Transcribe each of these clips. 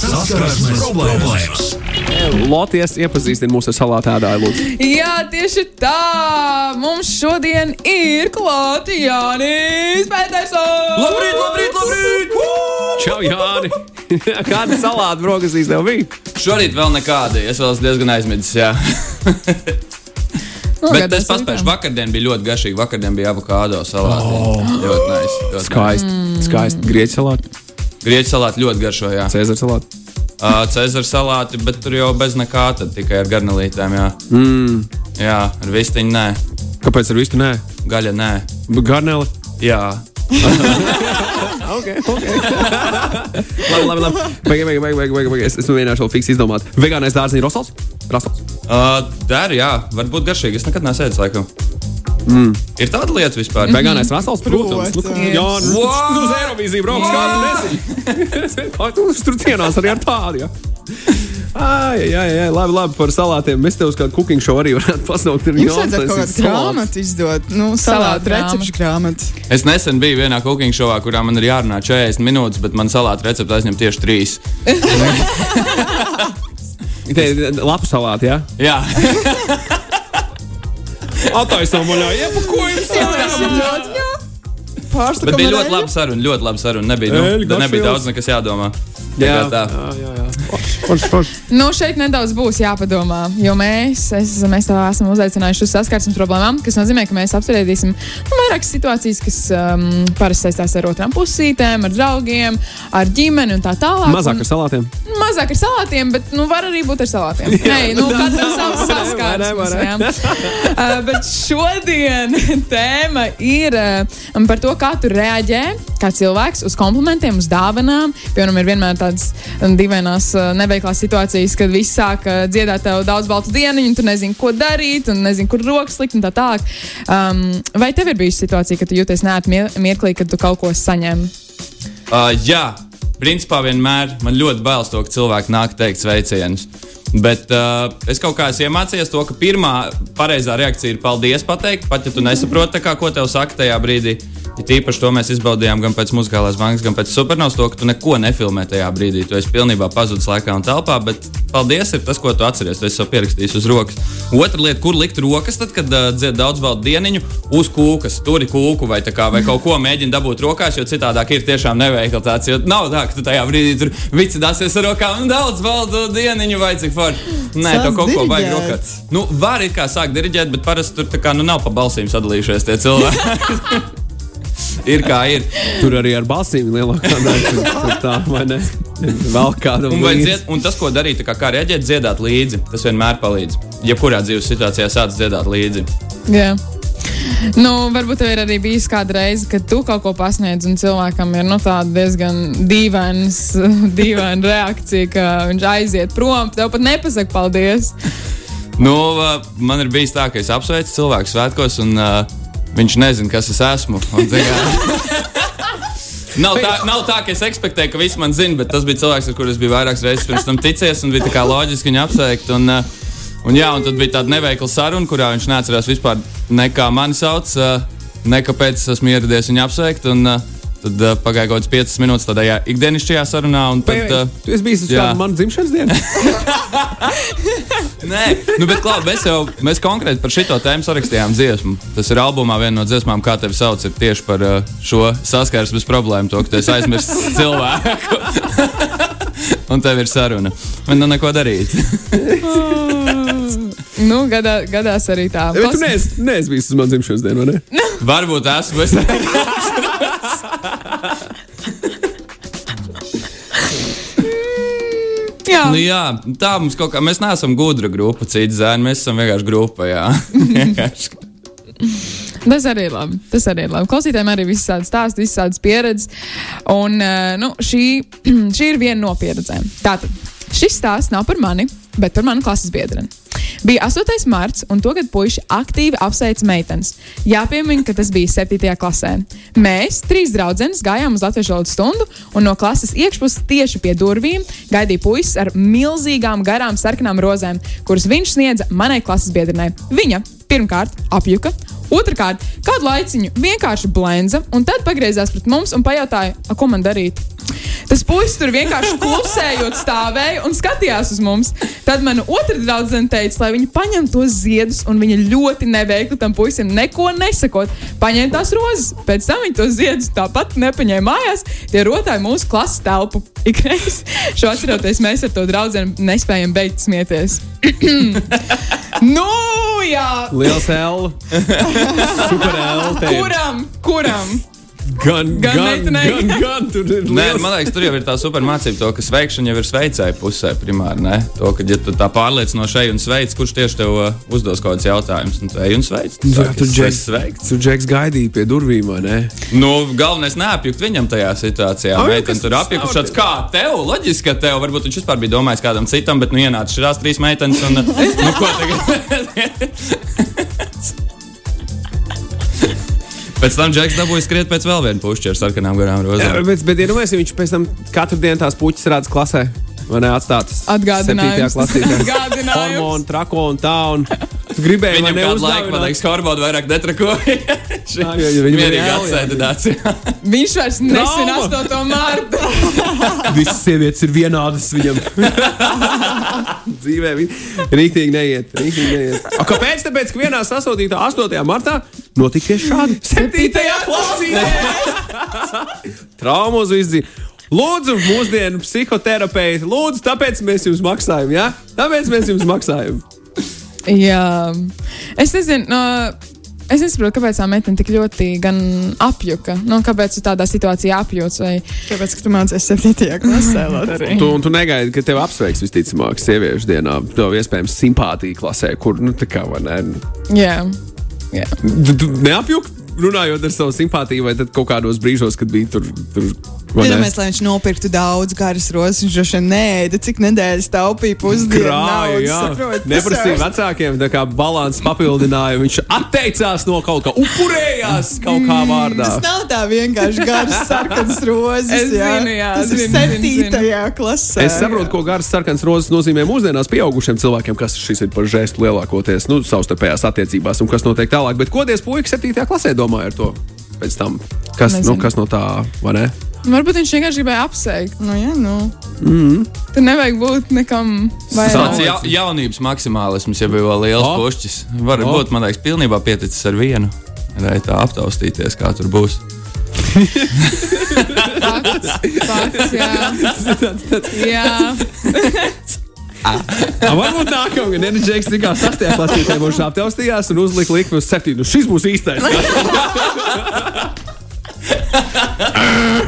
Saskarsmes problēmas. Loties iepazīstina mūsu ar salātu ēdāju. Lūdzu. Jā, tieši tā. Mums šodien ir klāts Jānis Petersons. Labrīt, labrīt, labrīt! Čau, Jāni! Kāda salāta brokastīs tev bija? Šorīt vēl nekāda. Es vēl esmu diezgan aizmidzis. jā. Nu, Bet es paspēju. Vakardien bija ļoti garšīgi. Vakardien bija avokado salāti. Oh. Ļoti nice. ļoti nice. Skaisti. Mm. Skaisti. Grieķu salāti, Grieķu salāti ļoti garšo. Jā. Cēzara salāti. Uh, Cēzara salāti, bet tur jau bez nekā, tad tikai ar garnelītēm. Jā, Mm. jā ar vistiņu nē, Kāpēc ar visu nē? gaļa nē. Garneli. Jā, Ok, ok. labi, labi, labi. Beig, beig, beig, beig, beig. Es, es mēģināšu vēl fiks izdomāt. Vegānais dārziņš Rosals? Rosals. uh, der, jā, varbūt garšīgi. Es nekad neesmu ēdis, laikam. Mm. Ir tāda lieta vispār. Vegānais Rosals, protams. Protams. jā, nu, tu, What? tu uz Eirovīziju brauc, kā tu nezini. Kā tu tur cienās arī ar tādu, jā. Ai, jā, jā, labi, labi, par salātiem. Mēs tev uz kādu cooking show arī varētu pasaukt. Ir tas kādu ir salāts. grāmatu izdot, nu, Salātu salātu recepšu grāmatu. Es nesen biju vienā cooking showā, kurā man ir jārunā 40 minūtes, bet man salāta recepte aizņem tieši 3. Te ir lapu salāti, jā? Jā, Attaisnām vaļā, iepakojums. Pārsteigts, bet bija ļoti labi saruna. Ļoti labi saruna. Nebija, nu, tad nebija daudz nekas jādomā. Jā, tā. jā, jā. jā. Forši, forši. Nu, šeit nedaudz būs jāpadomā, jo mēs, es, mēs tev esam uzaicinājuši uz saskarsmes problēmām, kas nozīmē, ka mēs apspriedīsim nu, vairākas situācijas, kas um, parasti saistās ar otrām pusītēm, ar draugiem, ar ģimeni un tā tālāk. Mazāk ar salātiem. Un, mazāk ar salātiem, bet nu, var arī būt ar salātiem. Nē, nu, katram savs saskarsmes. jā. Uh, bet šodien tēma ir uh, par to, kā tu reaģē kā cilvēks uz komplimentiem, uz dāvanām. Piemēram, ir vienmēr tādas dīvainas, uh, neveiklās situācijas, kad viss sāk uh, dziedāt tev daudz baltu dieniņu, un tu nezini, ko darīt, un nezini, kur rokas likt un tā tālāk. Um, vai tev ir bijusi situācija, ka tu jūties neatmie- mirklī, kad tu kaut ko saņem? Uh, jā, principā vienmēr man ļoti bail to, ka cilvēki nāk teikt sveicienus. Bet uh, es kaut kā esmu iemācījies to, ka pirmā pareizā reakcija ir paldies pateikt, pat ja tu nesaproti, kā, ko tev saka tajā brīdī. Ja tīpaši to mēs izbaudījām gan pēc muzikālās bankas, gan pēc supernovas, to, ka tu neko nefilmē tajā brīdī. Tu esi pilnībā pazudis laikā un telpā, bet paldies ir tas, ko tu atceries. Tu esi pierakstījis uz rokas. Otra lieta, kur likt rokas, tad, kad uh, dzied daudz baldu dieniņu, uz kūkas, tur ir kūku vai, kā, vai kaut ko mēģini dabūt rokās, jo citādāk ir tiešām neveikli tāds. Jo nav tā, ka tu tajā brīdī tur vicinās ar rokām un daudz baldu dieniņu vai cik forši. Nē, Sāc tev kaut ko vajag diriģēt. rokāt. Nu, var it kā sākt diriģēt, bet parasti tur tā kā, nu, nav pa balsīm sadalījušies tie cilvēki. ir kā ir. Tur arī ar balsīm lielākā daļa. Tur tā, vai ne? Vēl kāda Un, dzied, un tas, ko darīt, kā, kā reaģēt, dziedāt līdzi. Tas vienmēr palīdz. Jebkurā dzīves situācijā sāc dziedāt līdzi. Jā. Nu, varbūt tev ir arī bijis kāda reize, kad tu kaut ko pasniedz, un cilvēkam ir nu, tāda diezgan dīvains, dīvaina reakcija, ka viņš aiziet prom. Tev pat nepasaka paldies. Nu, man ir bijis tā, ka es apsveicu cilvēku svētkos, un uh, viņš nezina, kas es esmu. Un, Nav tā, nav tā, ka es ekspektēju, ka visi man zina, bet tas bija cilvēks, ar kuriem es biju vairākas reizes pirms tam ticies, un bija tā kā loģiski viņu apsveikt. Un, uh, un, jā, un tad bija tāda neveikla saruna, kurā viņš neatcerās vispār, ne kā mani sauc, uh, ne kāpēc es esmu ieradies viņu apsveikt. Un, uh, tad uh, pagāja kaut kāds 5 minūtes tādā jā, ikdienišķajā sarunā. un Tad, uh, Tu esi bijis uz manu dzimšanas dienu? Nē, nu, bet klāt, mēs jau mēs konkrēti par šo tēmu sarakstījām dziesmu. Tas ir albumā viena no dziesmām, kā tevi sauc, ir tieši par uh, šo saskarsmes problēmu, to, ka tu esi aizmirsis cilvēku. Un tev ir saruna. Man nav neko darīt. Nu, gadā, gadās arī tā. Bet tu neesi, neesi bijis uz manu dzimšanas dienu, vai ne? Varbūt esmu. Es... Jā, Nu, jā, tā mums kaut kā, mēs neesam gudra grupa, citi zēni, mēs esam vienkārši grupa. Tas arī ir labi. Tas arī ir labi. Klausītājiem arī viss tādas stāsts, visas tādas pieredzes. Un eh, nu, šī, šī ir viena no pieredzēm. Tātad, šis stāsts nav par mani, bet par manu klases biedreni. Bija 8. marts, un tagad puiši aktīvi apsveica meitenes. Jāpiemina, ka tas bija 7. klasē. Mēs, trīs draudzenes, gājām uz latviešu valodas stundu, un no klases iekšpuses tieši pie durvīm gaidīja puisis ar milzīgām, garām sarkanām rozēm, kuras viņš sniedza manai klases biedrenei. Viņa pirmkārt apjuka, otrkārt kādu laiciņu vienkārši blenza, un tad pagriezās pret mums un pajautāja, "A, ko man darīt. Tas puisis tur vienkārši klusējot stāvēja un skatījās uz mums. Tad mana otra draudzene teica, lai viņi paņem tos ziedus, un viņa ļoti neveikli tam puisim neko nesakot. Paņēma tās rozes, pēc tam viņi tos ziedus tāpat nepaņēma mājās. Tie rotāja mūsu klases telpu. Ikreiz šo atceroties, mēs ar to draugu nespējam beigt smieties. nu, jā! Liels L. Super L. te. Kuram? Kuram? Gan, Gan gan, gan, gan, tur ir Nē, man liekas, tur jau ir tā supermācība, to, ka sveikšana jau ir sveicēja pusē primāri. Ne? To, ka, ja tu tā pārliecinoši ej un sveic, kurš tieši tev uh, uzdos kaut kādus jautājumus, un tu ej un sveic. Tu Jā, saki, tur "Es Džeks, sveikts. tur Džeks gaidīja pie durvīm, vai ne? Nu, galvenais neapjukt viņam tajā situācijā. Ai, Meitene tur tāds, kā tev, loģiski, ka tev, varbūt viņš vispār bija domājis kādam citam, bet nu ienāca šīs trīs meitenes un nu, ko tagad? Pēc tam Džeks dabūja skriet pēc vēl viena pušķa ar sarkanām garām Jā, rozēm. bet, bet iedomājieties, ja viņš pēc tam katru dienu tās puķis rāda klasē. Vai ne atstātas? Atgādinājums. Atgādinājums. Hormonu, trako un tā. Un tu gribēji Viņam man kādu laiku, man liekas, hormonu vairāk. Jā, viņam ir Mierīgi jā. atsēdināts. Viņš vairs nesina Trauma. 8. martu. Visas sievietes ir vienādas viņam. Dzīvē viņa rīktīgi neiet. Rīktīgi neiet. A, kāpēc? Tāpēc, ka vienā sasodītā 8. martā notika tieši šādi. 7. klasē! Visu dzīvi. Lūdzu, mūsdienu psihoterapeiti, lūdzu, tāpēc mēs jums maksājam. Ja? Tāpēc mēs jums maksājam. Jā, es nezinu. No, Es nesaprotu, kāpēc tā meitene tik ļoti gan apjuka. Nu, kāpēc tu tādā situācijā apjūts? Vai... Tāpēc, ka tu mācījies 7. klasē. Tu, tu negaidi, ka tev apsveiks visticamāk sieviešu dienā. Tev iespējams simpātija klasē, kur nu tā kā vai ne. Jā, jā. Neapjuki runājot ar savu simpātiju, vai kaut kādos brīžos, kad bija tur. tur? Iedomājieties, lai viņš nopirktu daudz garas rozes, viņš droši vien nēda, cik nedēļas taupīja pusdienu. Jā. Neprasīja vecākiem, tā kā balanss papildināja. Viņš atteicās no kaut kā, upurējās kaut kā vārdā. Tas nav tā vienkārši garas sarkanas rozes. Es jā. zinu, jā, tas ir zinu, zinu. 7. klasē. Es saprotu, ko garas sarkanas rozes nozīmē mūsdienās pieaugušiem cilvēkiem, kas šis ir par žēstu lielākoties nu, savstarpējās attiecībās un kas notiek tālāk. Bet ko diez puikas 7. klasē domāja ar to? Pēc tam, kas, Nezinu. nu, kas no tā, vai ne? Varbūt viņš vienkārši gribēja apsveikt. Nu, jā, nu. Tur nevajag būt nekam vairāk. ja, jaunības maksimālisms, ja bija liels O. pušķis. Var O. būt, man liekas, pilnībā pieticis ar vienu. Lai tā aptaustīties, kā tur būs. Fakts, fakts, jā. jā. A, varbūt nākamā gada Džeks tikai 6. klasē mums aptaustījās un uzlika likmi uz 7. Nu, šis būs īstais.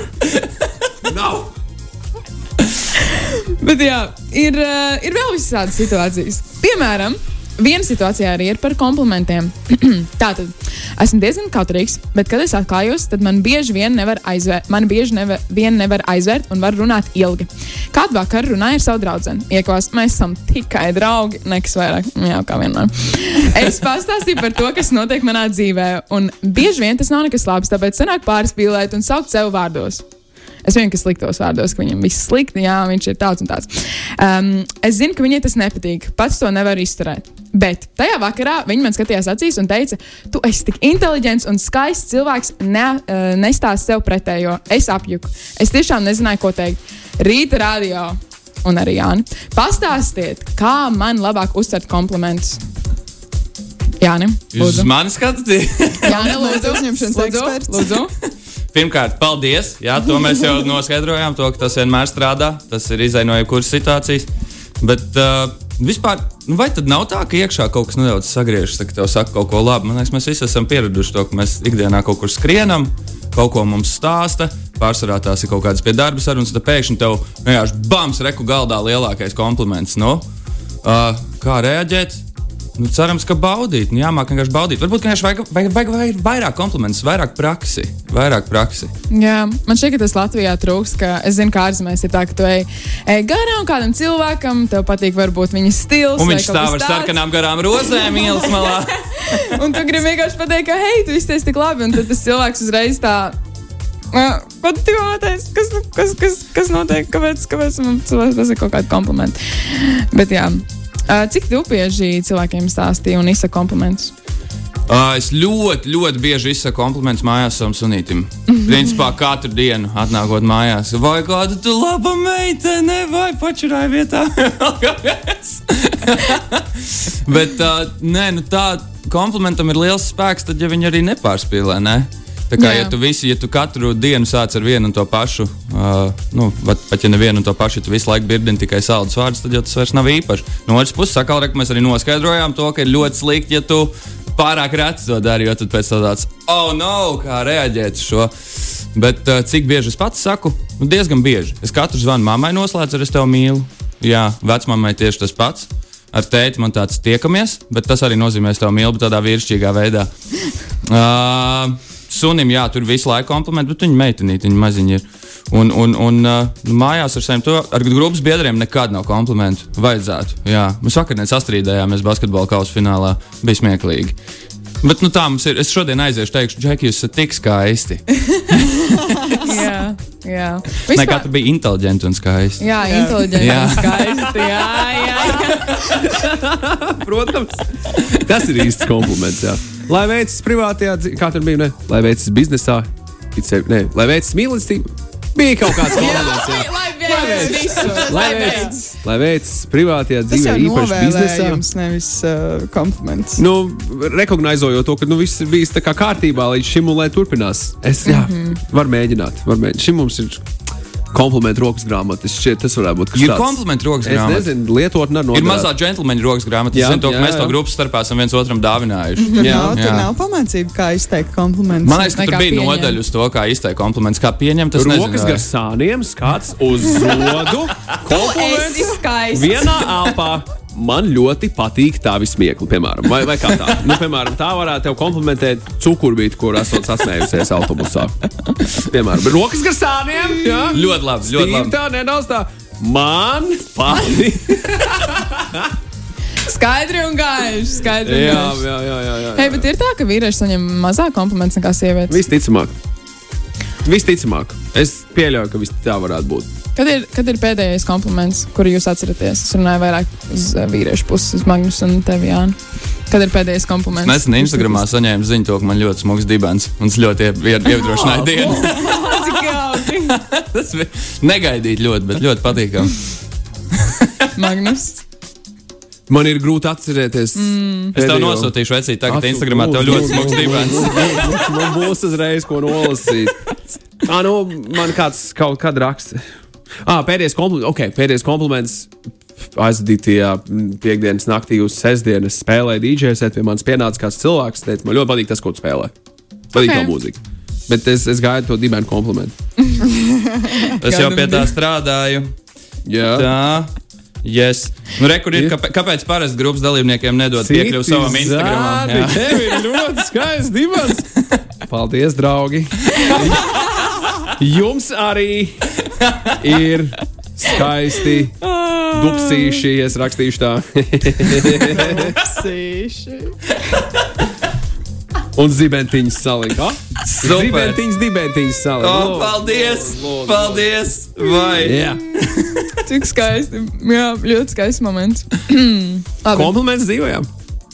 Nav. Bet jā, ir, uh, ir vēl visādas situācijas. Piemēram, viena situācija arī ir par komplimentiem. Tātad, esmu diezgan kautrīgs, bet, kad es atklājos, tad man bieži vien nevar aizvērt, man bieži nevar, vien nevar aizvērt un var runāt ilgi. Kādu vakaru runāju ar savu draugu. Iekos, mēs esam tikai draugi, nekas vairāk. Jā, kā vienmēr. Es pastāstīju par to, kas notiek manā dzīvē, un bieži vien tas nav nekas labs, tāpēc sanāk pārspīlēt un saukt sev vārdos. Es vienkārši sliktos vārdos, ka viņam viss slikti, jā, viņš ir tāds un tāds. Um, es zinu, ka viņai tas nepatīk. Pats to nevar izturēt. Bet tajā vakarā viņa man skatījās acīs un teica, tu esi tik inteliģents un skaists cilvēks, ne, uh, nestāst sev pretējo. Es apjuku. Es tiešām nezināju, ko teikt. Rīta radio un arī Jāni. Pastāstiet, kā man labāk uztvert komplimentus. Jāni, Jūs uz mani skatāties? Jāni, Komplimentu lūdzu. uzņemšanas lūdzu, eksperts. lūdzu. Pirmkārt, paldies. Jā, to mēs jau noskaidrojām, to, ka tas vienmēr strādā. Tas ir izaicinājums no jebkuras situācijas. Bet uh, vispār, nu, vai tad nav tā, ka iekšā kaut kas nedaudz sagriežas, ka tev saka kaut ko labu? Man liekas, mēs visi esam pieraduši to, ka mēs ikdienā kaut kur skrienam, kaut ko mums stāsta. Pārsvarā tās ir kaut kādas pie darba sarunas, un tad pēkšņi tev vienkārši bams, reku galdā lielākais kompliments. Nu, uh, kā reaģēt? Nu, cerams, ka baudīt. Nu, jāmāk vienkārši baudīt. Varbūt vienkārši vajag, vajag, vajag, vajag vairāk komplimentus, vairāk praksi. Vairāk praksi. Jā, man šķiet, ka tas Latvijā trūks. ka Es zinu, kā ārzemēs ir tā, ka tu ej, ej garām kādam cilvēkam, tev patīk varbūt viņa stils. Un viņš stāv ar sarkanām garām rozēm ielas malā. Un tu gribi vienkārši pateikt, ka, hei, tu izteicies tik labi. Un tad tas cilvēks uzreiz tā. "Ā, Ko tu tikko pateici? Kas, kas, kas, kas notiek? Kāpēc, kāpēc man cilvēks pasaka kaut kādu komplimentu? Bet jā, cik tu bieži cilvēkiem stāstīji un izsaka komplimentus? Uh, es ļoti, ļoti bieži izsaku komplimentus mājās savam sunītam. Principā katru dienu atnākot mājās. Vai kāda tu laba meitene, vai pačurāja vietā? Bet uh, nē, nu tā komplimentam ir liels spēks, tad ja viņi arī nepārspīlē. Ne? Tā kā, Jā. ja tu, visu, ja tu katru dienu sāc ar vienu un to pašu, uh, nu, pat, pat ja nevienu un to pašu, ja tu visu laiku birdini tikai saldus vārdus, tad jau tas vairs nav īpaši. No otras puses, sakal, rek, mēs arī noskaidrojām to, ka ir ļoti slikti, ja tu pārāk reti to dari, jo tad pēc tam tāds, oh, no, kā reaģēt uz šo. Bet uh, cik bieži es pats saku? Nu, diezgan bieži. Es katru zvanu mammai noslēdzu, ar es tevi mīlu. Jā, vecmāmai tieši tas pats. Ar tēti man tāds tiekamies, bet tas arī nozīmē, ka es tevi mīlu, tādā vīrišķīgā veidā. Uh, sunim, jā, tur visu laiku komplimenti, bet viņa meitenīte, viņa maziņa ir. Un, un, un uh, mājās ar saviem to, ar grupas biedriem nekad nav komplimentu. Vajadzētu. Jā. Mēs vakar nesastrīdējāmies basketbola kausa finālā. Bija smieklīgi. Bet nu, tā mums ir. Es šodien aiziešu, teikšu, Džeki, jūs esat tik skaisti. jā, jā. Nē, kā tu biji inteliģenti un skaisti. Jā, inteliģenti. Jā. Jā, skaisti. Jā, jā, jā. Protams, tas ir īsts kompliments. Jā. Lai veicas privātajā dzīvē, kā tur bija, ne? lai veicas biznesā, it sevi, ne, lai veicas mīlestība. Bija kaut kāds kompliments. Jā. Lai visu. Lai veicas, lai veicas privātajā Tas dzīvē, īpaši biznesā. novēlējums, nevis uh, kompliments. Nu, Rekognizējot to, ka nu, viss ir bijis tā kā kārtībā līdz šim, un lai turpinās. Es jā, mm -hmm. varu mēģināt. Var mēģināt. Šim mums ir komplimentu rokas grāmata. Es šķiet, tas varētu būt kas Ir tāds. komplimentu rokas Es grāmata. nezinu, lietotne ar Ir mazā džentlmeņa rokas grāmata. Jā, Es zinu, to, ka jā, mēs to jā. grupas starpā esam viens otram dāvinājuši. Tur Jā, nav, tur jā. nav pamācība, kā izteikt komplimentus. Man liekas, tur bija nodaļa uz to, kā izteikt komplimentus, kā pieņemt. Tas Rokas nezinu, gar sāniem, skats uz zodu. Skaists. vienā elpā. Man ļoti patīk tā vismiekli, piemēram, vai, vai kā tā. Nu, piemēram, tā varētu tev komplimentēt cukurbīti, kur esat sasmējusies autobusā. Piemēram, rokas gar sāniem. Jā, Ļoti labi, ļoti Stīvi labi. tā, nedaudz tā. Man patīk. Skaidri un gaiši. Skaidri un jā, gaiši. jā, jā, jā, jā. Hei, bet ir tā, ka vīrieši saņem mazāk komplimentus nekā sievietes. Visticamāk. Visticamāk. Es pieļauju, ka vis tā varētu būt. Kad ir, kad ir pēdējais kompliments, kuru jūs atceraties? Es runāju vairāk uz uh, vīriešu puses, uz Magnus un tevi, Jāni. Kad ir pēdējais kompliments? Nesen Instagramā saņēmu ziņu, to, ka man ļoti smags dibens un es ļoti ie- ie- iedrošināju dienu. Tas bija negaidīt ļoti, bet ļoti patīkami. Magnus. Man ir grūti atcerēties. Mm. Es tev nosūtīšu vecīt, tagad Instagramā tev ļoti smags dibens. Man būs uzreiz ko nolasīt. Ah, nu, man kāds kaut kad raksta. Ah, pēdējais kompliments. Okay, pēdējais kompliments. Aizdītajā piekdienas naktī uz sestdienu es spēlēju DJ set. Pie manis pienāca kāds cilvēks, teica, man ļoti patīk tas, ko tu spēlē. Patīk Ok. okay. tā mūzika. Bet es, es gāju to dibenu komplimentu. Es jau pie tā strādāju. Jā, Tā. Yes. Nu, re, ir, Ir. kāpēc, parasti grupas dalībniekiem nedod piekļuvi savam Instagramam? Jā. Tev ir ļoti skaists dibens. Paldies, draugi. Jums arī ir skaisti dupsīši, es rakstīšu tā. Sīši. Un zibentiņas salika. Super. Zibentiņas, dibentiņas salika. O, paldies! Lūdzu. Paldies! Vai! Jā. Cik skaisti. Jā, ļoti skaists moments. Kompliments dzīvojam.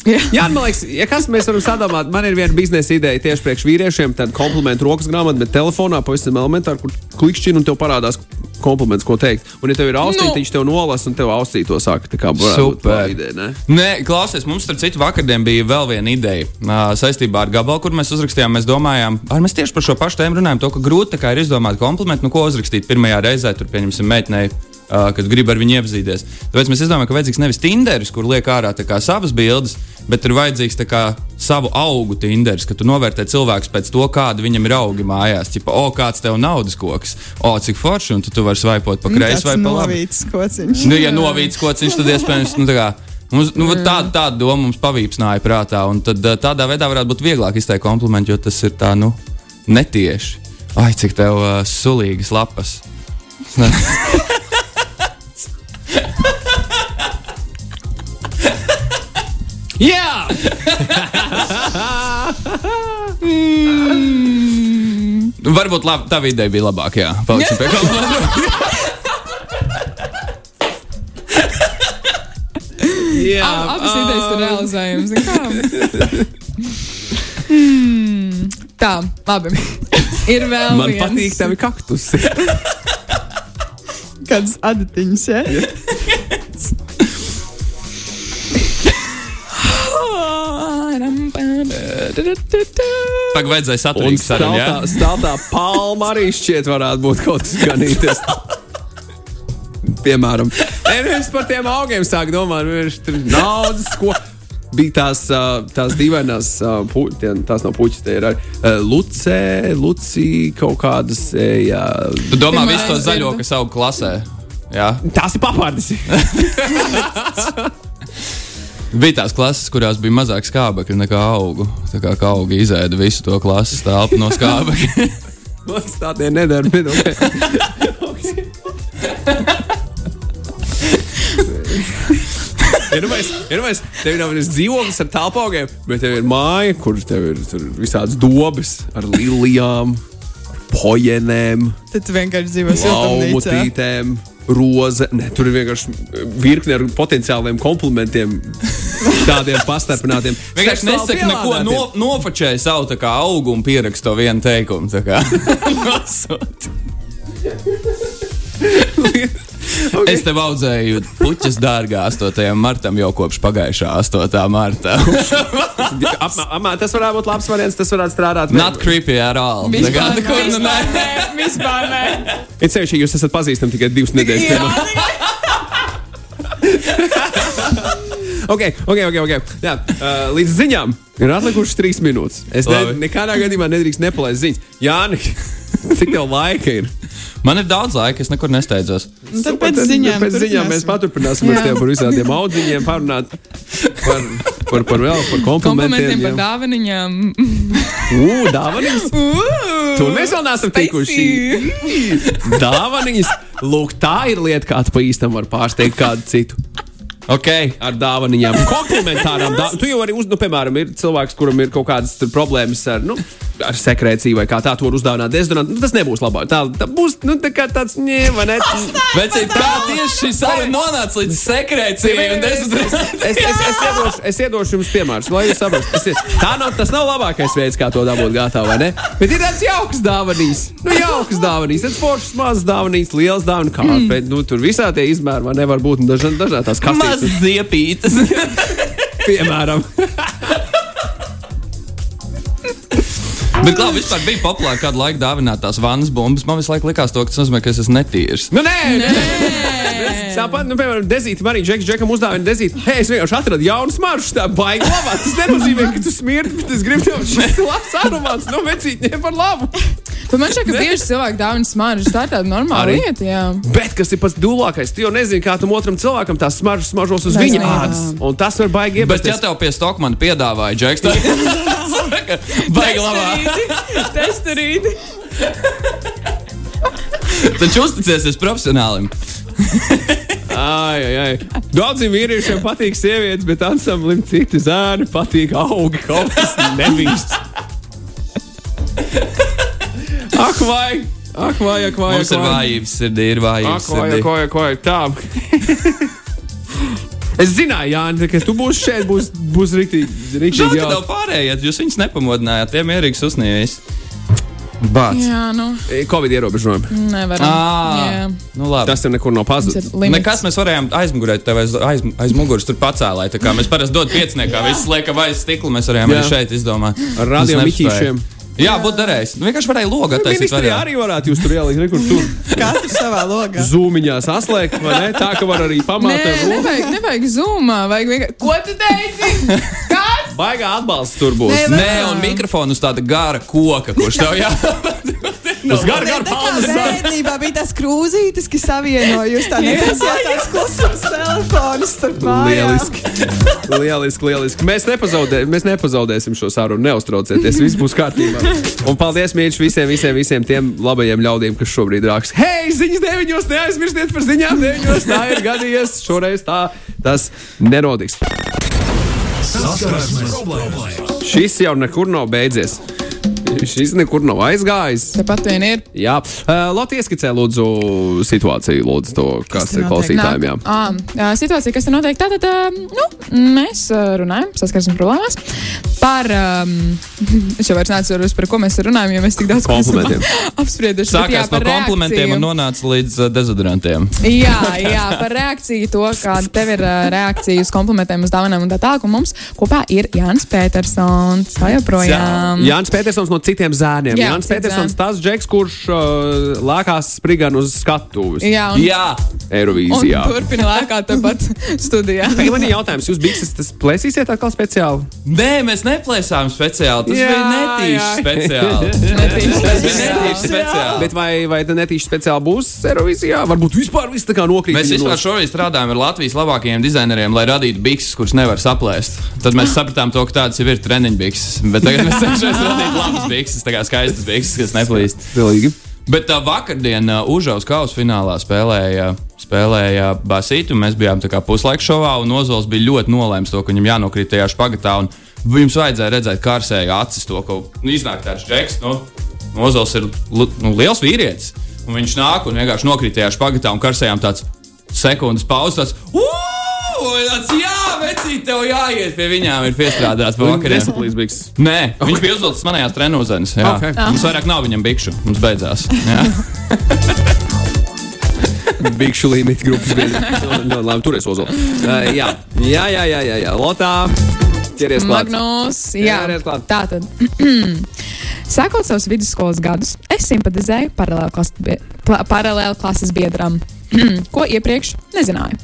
Jā. Jā, man liekas, ja kas mēs varam sadomāt, man ir viena biznesa ideja tieši priekš vīriešiem, tad komplimentu rokas grāmatu, bet telefonā pavisam elementāri, kur klikšķina un tev parādās kompliments, ko teikt. Un, ja tev ir austiņa, Nu. tev nolasa un tev austī to saka. Tā kā Super. ideja, ne? Nē, klausies, mums starp citu vakardien bija vēl viena ideja ā, saistībā ar gabalu, kur mēs uzrakstījām. Mēs domājām, ar mēs tieši par šo pašu tēmu runājam, to, ka grūti ir izdomāt komplimentu, nu, ko uzrakstīt pirmajā reizē, tur pieņemsim meitenei. ā, Kad grib ar viņu iepazīties. Tāpēc mēs domājam, ka vajadzīgs nevis Tinderis, kur liek ārā savas bildes, bet ir vajadzīgs kā savu augu Tinderis, ka tu novērtē cilvēku pēc to, kāda viņam ir augi mājās. Tipo, o, kāds tev naudas koks, o, cik forši, un tu, tu vari svaipot pa kreisi vai pa labi. novīts kociņš. Nu, ja novīts kas, tad iespējams, nu, tā kā. Mums, nu, tāda, tāda doma mums pavīpsnāja prātā, un tad, tādā veidā varētu būt vieglāk izteikt komplimentu, jo tas ir tā, nu, netieši. Ai, cik tev uh, sulīgas lapas. Jā! Nu, varbūt labi, tā ideja bija labākā. Jā, paliksim pie komplimentu. Jā, Ab- Abas idejas ir realizējamas. kā? Tā, labi. Ir vēl Man viens. patīk tavi kaktusi. Kādas adatiņas, ja? Pagaidzi, vajadzēja saturēt sarunu. staltā, Ja? staltā palma arī šķiet varētu būt kaut kas ganīties. Piemēram, es par tiem augiem sāku domāt, nu, viņš tur naudas, ko. Bija tās, tās dīvainās, tās nav puķis, tie ir arī Lucē, Lucija, kaut kādas. Jā, Tu domā, visu to zaļo, kas aug klasē. Jā. tās ir papārdes. Bija tās klases, kurās bija mazāk skābekļa nekā augu. Tā kā augi izēda visu to klases telpu no skābekļa. Man tā tie nedara. Okay. Ir jau mēs, tev nav nevis dzīvoklis ar tālpaugiem, bet tev ir māja, kur tev ir tur visādas dobas ar lilijām, pojenēm, Tad tu vienkārši dzīvo siltumnīcā. laumutītēm. Roze, ne, tur ir vienkārši virkne ar potenciāliem komplimentiem, tādiem pastarpinātiem. Vienkārši nesaka neko, no, nofočēja savu augu un pierakstu to vienu teikumu. tā kā. Okay. Es tev audzēju puķis dārgā 8. martam jau kopš pagājušā 8. marta. Apmā, apmā, tas varētu būt labs variants, tas varētu strādāt. Not creepy at all. Vispār, ne. nē, vispār nē. Ir ja jūs esat pazīstami tikai divas nedēļas. Jā, pirms. Ok, ok, ok. okay. Jā, uh, līdz ziņām ir atlikušas trīs minūtes. Es ne, nekādā gadījumā nedrīkst nepalaist ziņas. Jāni, cik tev laika ir? Man ir daudz laika, es nekur nesteidzos. Un Tad Super, pēc ziņām, pēc ziņām mēs turpināsim. paturpināsim ar tevi par visādiem audziņiem, parunāt par, par, par vēl par komplimentiem. Komplimentiem par dāvaniņām. Ū, dāvanas! Tur mēs vēl neesam tikuši. Dāvanas! Lūk, tā ir lieta, kā tu pa īstam vari pārsteigt kādu citu. Ok, ar dāvanām, komplementārām. Dā... Tu jau arī, uz, nu, piemēram, ir cilvēks, kuram ir kaut kādas tur problēmas ar, nu, ar sekreciju vai kā tā, to var uzdāvināt dezodorātu. Nu, tas nebūs labāk. Tā, tā būs nu, tā kā tāds, ne? Vecīt, kā tieši šī saruna nonāca līdz sekrecijai un Es, es, es, es, iedošu, es iedošu jums piemērus, lai jūs saprastu. Tas, ir- tā nav, tas nav labākais veids, kā to dabūt gatavu, vai ne? Bet ir tāds jauks dāvanīs. Nu, jauks dāvanīs. Tas foršs mazs dāvanīs, liels dāvanas kārtas. Mm. Bet, nu, tur visā tie izmēri man nevar būt. un Dažādi dažādi tās Maz kastītes, ziepītas. piemēram. Bet, kā vispār bija populāri kādu laiku dāvināt tās vannas bumbas, man visu laiku likās to, tas nozīmē, ka es esmu netīrs. Nu, nē, nē. Tāpat, nu, piemēram, dezīti, man arī Džeks, Džekam uzdāvina dezīti. Hei, es vienkārši atradu jaunu smaržu, tā baigi labā. Tas nenozīmē, ka tu smirdi, bet es gribu tev šis labs aromāts no vecītņiem par labu. Bet man šķiet, ka bieži cilvēki dāvina smaržas. Tā ir tāda normāla Arī? lieta. Jā. Bet kas ir pats dūlākais? Tu jau nezini, kā tam otram cilvēkam tās smaržas smaržos uz viņa ādas. Un tas var baigi Bet, ja tev pie Stokmana piedāvāja Džeks, tad baigi labā. Testurīti. Taču uzticies profesionālim. Ai, ai, ai. Daudziem vīriešiem patīk sievietes, bet ansamblim citi zēni patīk augi. Kaut kas nebīst. Ak, vai! Ak, vai, ak, vai! Mums ak, ir vai. vājības sirdī, ir vājības Ak, vai, ak, vai, ak, vai. Tā. Es zināju, Jānis, ka tu būsi šeit, būs, būs rīktīgi. Žēl, ka tev pārējāt, jūs viņus nepamodinājāt, tie mierīgs uzsnījis. Bāc. Jā, nu, Covid ierobežojumi. nevaram. Jā. Nu labi. Tas jau nekur nav pazudis. Nekas mēs varējām aizmugurēt tev aiz, aiz, aiz muguras, tur kā mēs parasti dodam pieciniekā, viss liekam aiz stikla, mēs varējām Jā. arī šeit izdomāt. Ar radio miķīšiem. Jā, būtu derējis. Nu, vienkārši varēja logu attaisīt. Ministrijā variantu. arī varētu jūs tur ielikt, nekur tur Katrs savā logā. zūmiņā saslēgt, vai ne? Tā ka var arī Nē, pamāt roku. nevajag, nevajag zūmā. Vajag vienkārši. Ko tu teici? Baigā atbalsts tur būs. Nē, Nē, un mikrofonu uz tāda gara koka, kurš tev jā. Uz garu, garu palmas. bērnībā bija tās krūzītes, kas savienoja jūs tā tāds klusums telefonus starp mājām. Lieliski. lieliski, lieliski. Mēs, nepazaudē, mēs nepazaudēsim šo sarunu. Neuztraucieties, viss būs kārtībā. Un paldies, mīļš, visiem, visiem, visiem tiem labajiem ļaudīm, kas šobrīd raksta. Hei, ziņas deviņos, neaizmirstiet par ziņām deviņos. Tā ir gadījies. Šoreiz tā tas nenotiks. Saskarsmes problēmas. Šis jau nekur nav beidzies. Šis nekur nav aizgājis. Tepat vien ir. Jā, uh, Latvijas ieskicē lūdzu situāciju, lūdzu to, kas ir klausītājiem. Jā. À, situācija, kas te notiek, tātad ā, nu, mēs runājam, saskarsmes problēmās. par. Um, es jau vairs neatceros, par ko mēs runājam, jo mēs tik daudz Komplimentiem. apsprieduši. bet jā, Sākās no par komplimentiem reakciju. un nonāca līdz uh, dezodorantiem. Jā, jā, par reakciju, to, kāda tev ir uh, reakcija uz komplimentiem, uz dāvanām un tā tālāk. Un mums kopā ir Jānis Petersons. Kā joprojām? Jānis Petersons no citiem zēniem. Jā, Jānis Petersons, tas džeks, kurš uh, lākās spriganu uz skatuves Jā, un, Jā, un Eirovīzijā. turpina lēkāt tepat studijā. Tagad man ir jautājums, jūs bikses tas plēsīsiet atkal speciāli? nē, mēs neplēsām speciāli. Tas Jā, bija netīši speciāli. Netīši speciāli. netīši speciāli. Bet vai, vai tā netīši speciāli būs Eirovīzijā? Varbūt vispār viss tā kā nokrīt. Mēs vispār no- šoreiz strādājam ar Latvijas labākajiem dizaineriem, lai radītu bikses, kuras nevar saplēst. Tad mēs sapratām, to, ka tādas jau ir treniņu bikses. Bet tagad mēs cenšamies radīt labas bikses, tā kā skaistas bikses, kas neplīst. Pilnīgi. Bet uh, vakardien uh, Užaus kausa finālā spēlēja, spēlēja Basītu. Mēs bijām tā puslaika šovā, un Ozols bija ļoti nolēms to, ka viņam jānokrīt tajā špagatā. un Jums vajadzēja redzēt kārsēju acis to, ka nu, iznāk tāds džeks. Nu, Ozols ir nu, liels vīrietis. Un viņš nāk un vienkārši nokrīt tajā špagatā un karsējām tāds sekundes pauzes. tāds, Jā, vecīt, tev jāiet pie viņām, ir piestrādāts pa vakariem. Nesaplīs bikses. Nē, viņš bija uzvilcis manējās treniņos. Ok. Mums vairāk nav viņam bikšu. Mums beidzās. Jā. Bikšu līmeņa grupas. No, no, labi, turies ozolu. Uh, jā, jā, jā, jā, jā, jā. Lotā. Ķeries klāt. Magnus, jā, ķeries klāt. tā tad. Sākot savus vidusskolas gadus, es simpatizēju pla- paralēlklases biedram, ko iepriekš nezināju.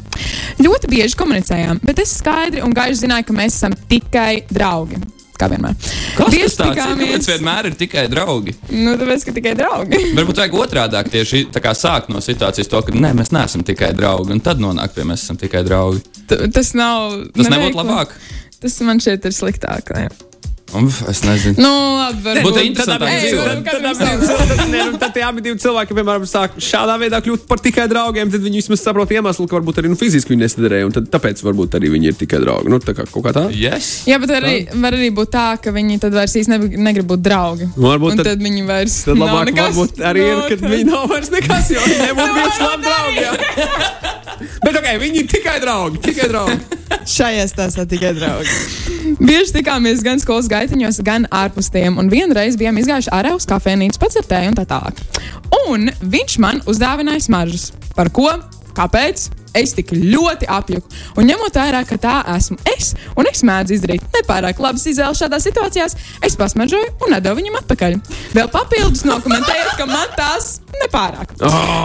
Ļoti bieži komunicējām, bet es skaidri un gaiši zināju, ka mēs esam tikai draugi. Kā vienmēr. Kas Bieži tas tāds ir? Kāpēc vienmēr ir tikai draugi? Nu, tāpēc, ka tikai draugi. Varbūt vajag otrādi tieši tā kā sākt no situācijas, to, ka nē, mēs neesam tikai draugi, un tad nonākt pie mēs esam tikai draugi. T- Tas nav. Tas nebūtu labāk. Tas man šķiet ir sliktāk. ne? Uf, es nezinu. Nu, labi, varbūt. Būtu interesanti varbūt Tad, nu, abi divi cilvēki, piemēram, sāk šādā veidā kļūt par tikai draugiem, tad viņi vismaz saprot iemeslu, ka varbūt arī nu, fiziski viņi nesadarēja, un tad, tāpēc varbūt arī viņi ir tikai draugi. Nu, tā kā kaut kā tā. Yes. Jā, bet arī, var arī būt tā, ka viņi tad vairs īsti negrib, negrib būt draugi. Varbūt Un tad- tad viņi vairs Tad labāk nekas. varbūt arī ir, Nu, kad tad- viņi nav vairs nekas, jo viņi nebūtu bijuši labi draugi. Bet ok, viņi ir tikai draugi, tikai draugi. Šajā stāstā tikai draugi. Bieži tikāmies gan skolas gaitiņos, gan ārpus tiem. Un vienreiz bijām izgājuši ārā uz kafejnīcu, padzertēju un tā tālāk. Un viņš man uzdāvināja smaržas. Par ko? Kāpēc? Es tik ļoti apjuku. Un ņemot vērā, ka tā esmu es, un es mēdzu izdarīt nepārāk labas izvēles šādās situācijās, es pasmaržoju un devu viņam atpakaļ. Vēl papildus nokomentējot, ka man tās nepārāk.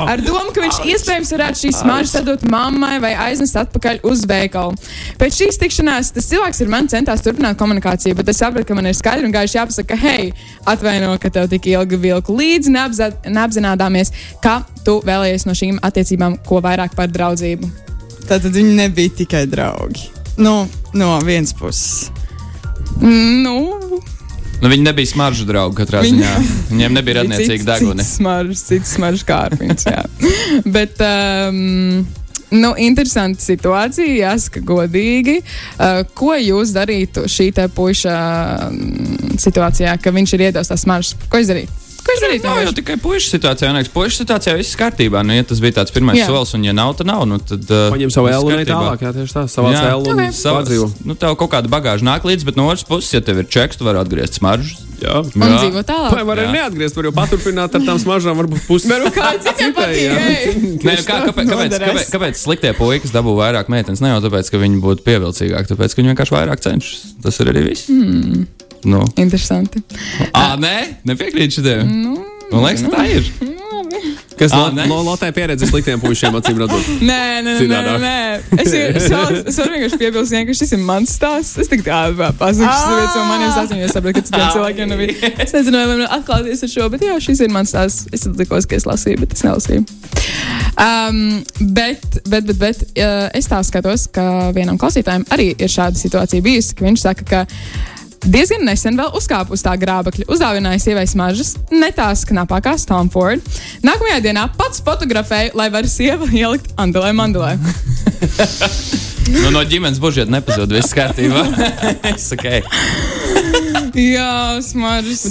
Ar domu, ka viņš iespējams varētu šīs smaržas atdot mammai vai aiznest atpakaļ uz veikalu. Pēc šīs tikšanās tas cilvēks ar mani centās turpināt komunikāciju, bet es sapratu, ka man ir skaidri un gaiši jāpasaka, hei, atvaino, ka tev tik ilgi vilku līdzi, neapzinādāmies, ka tu vēlējies no šīm attiecībām ko vairāk par draudzību. Tātad viņi nebija tikai draugi. Nu, no vienas puses. Nu, Nu, viņi nebija smaržu draugi katrā Viņi- ziņā. Viņiem nebija radniecīga deguna. Smaržas, cits smaržas kārpiņš, jā. Bet, um, nu, interesanta situācija, jāsaka godīgi. Uh, ko jūs darītu šī te puiša um, situācijā, ka viņš ir iedos tās smaržas? Ko jūs darītu? Ko jūs darītu? Nav jau tikai puikas situācijā, nē, puikas situācijā viss kārtībā. Nu, ja tas bija tāds pirmais Jā. solis, un ja nav, tad nav. Nu, tad, uh, Paņem savu elu un tālāk, jā, tieši tā, savā cēlu un Ok. Savas, sadzīvo. nu, tev kaut kāda bagāža nāk līdzi, bet no otras puses, ja tev ir čeks, tu vari atgriezt smaržas. Jā. Un Jā. dzīvo tālāk. Vai var arī neatgriezt, var jau paturpināt ar tām smaržām, varbūt pusi. Varbūt kādam citam patīk, ej. Nē, kā, kāpēc, kāpēc, kāpēc, kāpēc sliktie puikas dabū vairāk meitenes? Ne jau tāpēc, ka viņi būtu pievilcīgāki, tāpēc, ka viņi vienkārši vairāk cenšas. Tas ir arī viss. Mm. Nu. Interesanti. À, nē, nepiekrīt šitiem. Nu, Man liekas, ka tā ir. Kas Ā, no, ne? no Latvijas pieredzes sliktiem puišiem acīm redzot? Nē, nē, nē, nē, nē. Es, es, es varu vienkārši piebilst, ka šis ir mans stāsts. Es tik tādu pasaku, viens no maniem stāstiem, jo es saprotu, ka citiem cilvēkiem nav bijis. Es nezinu, vai man atklāties ar šo, bet jā, šis ir mans stāsts. Es likos, ka es lasīju, bet es nelasīju. Um, bet, bet, bet, bet uh, es tā skatos, ka vienam klausītājam arī ir šāda situācija bijusi, ka viņš saka, ka diezgan nesen vēl uzkāpa uz tā grābekļa, uzdāvināja sievai smaržas, ne tās knapākās Tom Ford. Nākamajā dienā pats fotografēja, lai var sieva ielikt Andelē Mandelē. Nu, no ģimenes budžeta nepazūd viss kārtībā. es saku, Jā, smaržas.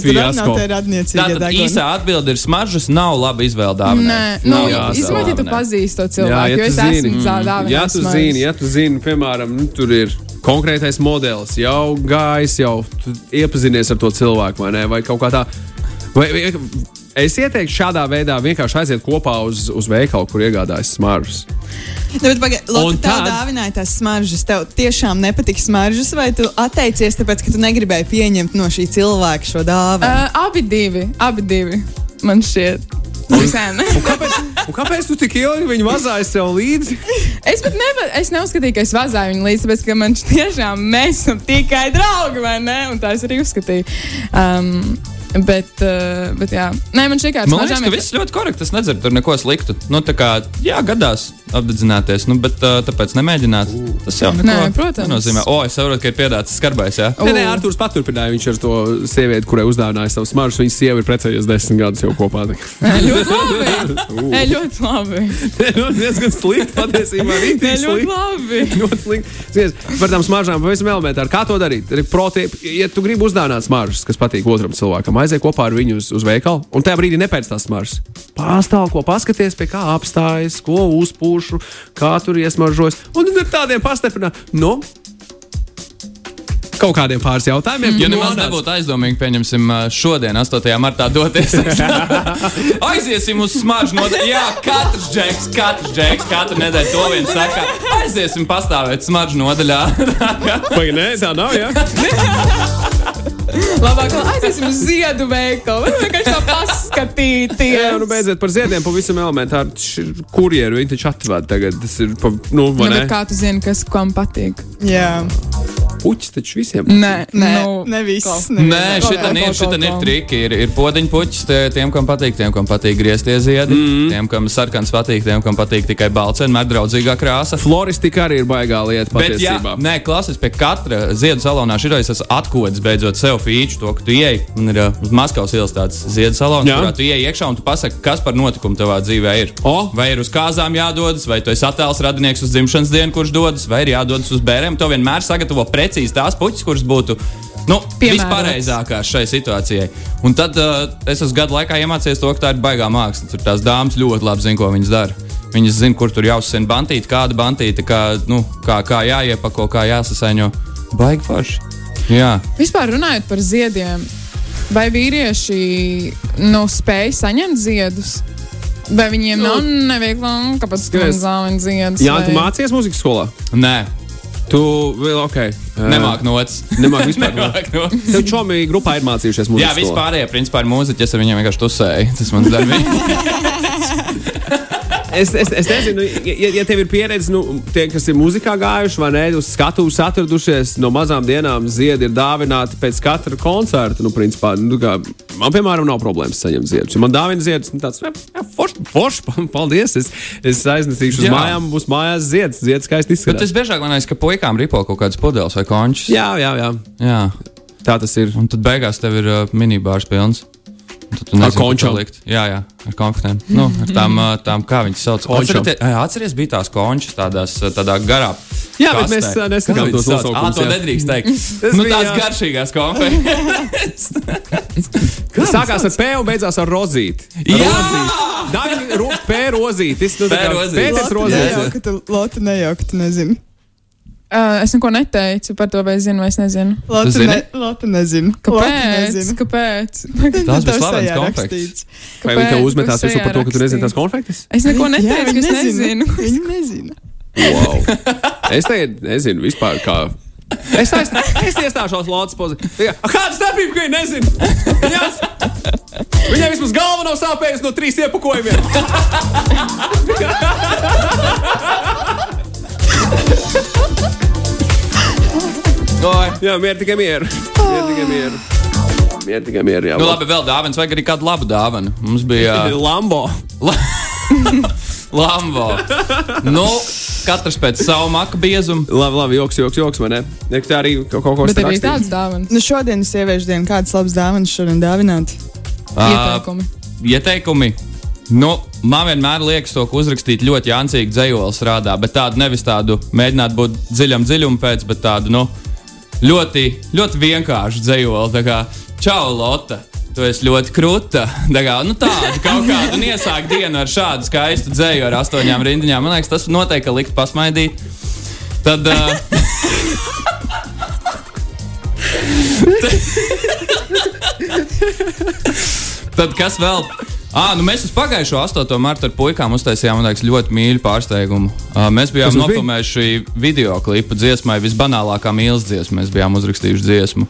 Tātad īsā atbilde ir smaržas nav laba izvēle Nē, dāvināt. nu, jā, izvēlēt, ja tu pazīsti to Jā, cilvēku, ja jo es zini, esmu ja dāvinājis tu zini, ja tu zini, piemēram, nu, tur ir konkrētais modelis jau gājis, jau tu iepazinies ar to cilvēku, vai ne? Vai kaut kā tā. Vai, vai, es ieteiktu šādā veidā vienkārši aiziet kopā uz, uz veikalu, kur iegādājas smaržas. Nu, bet, paga, Un Lotte, tev tad- dāvināja tās smaržas. Tev tiešām nepatīk smaržas, vai tu atteicies, tāpēc, ka tu negribēji pieņemt no šī cilvēka šo dāvanu? Uh, abi divi, abi divi. Man šķiet. Visiem. Un kāpēc, un kāpēc tu tik ilgi viņu vazāji sev līdzi? Es pat neva, es neuzskatīju, ka es vazāju viņu līdzi, tāpēc, ka man tiešām mēs esam tikai draugi, vai ne? Un tā es arī uzskatīju. Um, bet, uh, bet jā, Nē, man šī kā Man liekas, ka viss ļoti korekti. Es nedzirdu tur neko sliktu. Nu, tā kā, jā, gadās apdedzināties, nu, bet uh, tāpēc nemēģināt. Tas jau neko Nē, protams. nenozīmē. O, es saprotu, ka ir piedāts skarbais, jā. Nē, nē, Arthurs paturpināja. Viņš ar to sievieti, kurai uzdāvināja savus smaržas, viņas sieva ir precējusies desmit gadus jau kopā. Nē, ļoti labi. Nē, ļoti labi. Nē, nu, diezgan slikti patiesībā. Nē, ļoti labi. Ļoti slikti. Par tām smaržām pavisam elementāri. Kā to darīt? Proti, ja tu gribi uzdāvināt smaržas, kas patīk otram cilvēkam, aiziet kopā ar viņu uz, uz veikalu, un tajā brīdī nepēc tās smaržas. Pārstāv, ko paskaties, pie kā apstājas, ko uzpūšu, kā tur iesmaržos. Un tad ar tādiem pastiprināt. Nu, Kaut kādiem pāris jautājumiem. Ja tu nemaz nonāc- nebūtu aizdomīgi, pieņemsim, šodien, 8. martā, doties. Aiziesim uz smaržu nodaļu. Jā, katrs džeks, katrs džeks, katru nedēļu to vien saka. Aiziesim pastāvēt smaržu nodaļā. Vai nē, tā nav. Ja? Labāk aiziesim uz ziedu veikalu. Vienkārši tā paskatīties. Jā, nu beidziet par ziediem, pavisam elementāri. Kurjeru viņi taču atved tagad. Tas ir, pa, nu, vai Nu, ne? bet kā tu zini, kas kam patīk? Jā, Puķis taču visiem. Nē, nē, nu, ne viss. Nē, šitā ir, kaut- ir triki. Ir, ir podziņu puķis tie- tiem, kam patīk, tiem, kam patīk grieztie ziedi. Mm -hmm. Tiem, kam sarkans patīk, tiem, kam patīk tikai balts, vienmēr draudzīgā krāsa. Floristika arī ir baigā lieta Bet, jā, nē, klases pie katra ziedu salonā šī ir atklāts beidzot sev feature, to, ka tu ieej. Un ir uh, uz Maskavas ielas tāds ziedu salons, Jā. kurā tu ieej iekšā un tu pasaki, kas par notikumu tavā dzīvē ir. O! Vai ir uz kāzām jādodas, vai tu esi attēls radinieks uz dzimšanas dienu, kurš dodas, vai ir jādodas uz bērniem. To vienmēr sagatavo precīzi tās puķis, kuras būtu. Nu. Vispārējākās šai situācijai. Un tad uh, es esmu gadu laikā iemācījies to, ka tā ir baigā māksla. Tur tās dāmas ļoti labi zina, ko viņas dara. Viņas zina, kur tur jāuzsien bantīti, kāda bantīta, kā, nu, kā, kā jāiepako, kā jāsasaiņo. Baigi forši. Jā. Vispār runājot par ziediem, vai vīrieši nu, spēj saņemt ziedus? Vai viņiem nav neviegli, nu, kāpēc gan zāle ziedus? Jā, tu vai- mācījies mūzikas skolā. Nē, Tu vēl ok. nemāk nots. Nemāk vispār. Nemāk nots. Tev čomi grupā ir mācījušies mūzikas Jā, vispārējie, principā, ir mūziķi, es ar viņiem vienkārši tusēju. Tas mans darbs. Es, es, es nezinu, ja, ja tev ir pieredze, nu, tie, kas ir muzikā gājuši, vai ne, uz skatuves atradušies no mazām dienām, ziedi ir dāvināti pēc katra koncerta. Nu, principā, nu, kā, man, piemēram, nav problēmas saņemt ziedus. Ja man dāvina ziedus, nu, tāds, forši, forši, paldies. Es, es aiznesīšu uz Jā. mājām, būs mājās zieds, zieds skaisti Bet izskatās. es biežāk manāju, ka puikām ripo kaut kādas pudeles vai končus. Jā, jā, jā. Jā. Tā tas ir. Un tad beigās tev ir uh, minibārs pilns. Tu Ar nezini, ko končām? tur likt. Jā, jā, ar konfektēm. Nu, ar tām, uh, tām kā viņas sauc. Atceries bija tās končas tādās, tādā garā. Jā, bet kastē. mēs, uh, nesakām Kā tos viņas sauc? nosaukumus, Ā, to nedrīkst teikt. Tas nu, bija, tās garšīgās konfektes. Sākās ar P un beidzās ar rozīti. Jā! Dārgi, ro, P rozītis. Nu, tā P rozītis. Pēters rozītis. nejauka, tu- Lotte nejauka, tu nezini. Uh, es neko neteicu par to, vai es zinu, vai es nezinu. Lotte, ne, Lotte nezinu. Lotte Kāpēc? nezinu. Kāpēc? Tās bija konfektes. rakstīts. Vai viņi tev uzmetās virsū par to, ka tu nezini tās konfektes? Es neko neteicu, ka viņi es nezinu. Viņi nezina. Wow. Es tagad nezinu vispār, kā. Es, aiz, es iestāšos Lotus pozīcijā. Kāda starpība, ka viņa nezina? Viņās, viņai vismaz galva nav sāpējusi no trīs iepakojumiem. Oi. Jā, mieru tikai mieru. Mieru tikai mieru. Mieru tikai mieru. Jā, Nu, labi, vēl dāvāns, vajag arī kādu labu dāvanu. Mums bija uh, Lambo. Lambo. nu, katrs pēc savu maka biezumu. Labi, labi, joks, joks, joks, vai ne? Ne, Tā arī kaut, kaut ko Bet arī tāds dāvana. Nu, šodien ir sieviešu diena. Kādas labas dāvanas šodien dāvināt? Ieteikumi. ieteikumi. Nu, man vienmēr liekas, to, ka uzrakstīt ļoti jāncīgi dzējoli strādā, bet tādu nevis tādu mēģināt būt dziļam dziļumam pēc, bet tādu nu, ļoti, ļoti vienkāršu dzējoli. Čau, Lotte! Tu esi ļoti krūta. Tā kā, nu, tāda kaut kāda un iesāk dienu ar šādu skaistu dzēju ar astoņām rindiņām. Man liekas, tas noteikti likt pasmaidīt. Tad, uh, Tad kas vēl? Ah, nu mēs uz pagājušo 8. martu ar puikām uztaisījām liekas, ļoti mīļu pārsteigumu. Uh, mēs bijām nofilmējuši video klipu dziesmai, visbanālākā mīlestības dziesma. Mēs bijām uzrakstījuši dziesmu,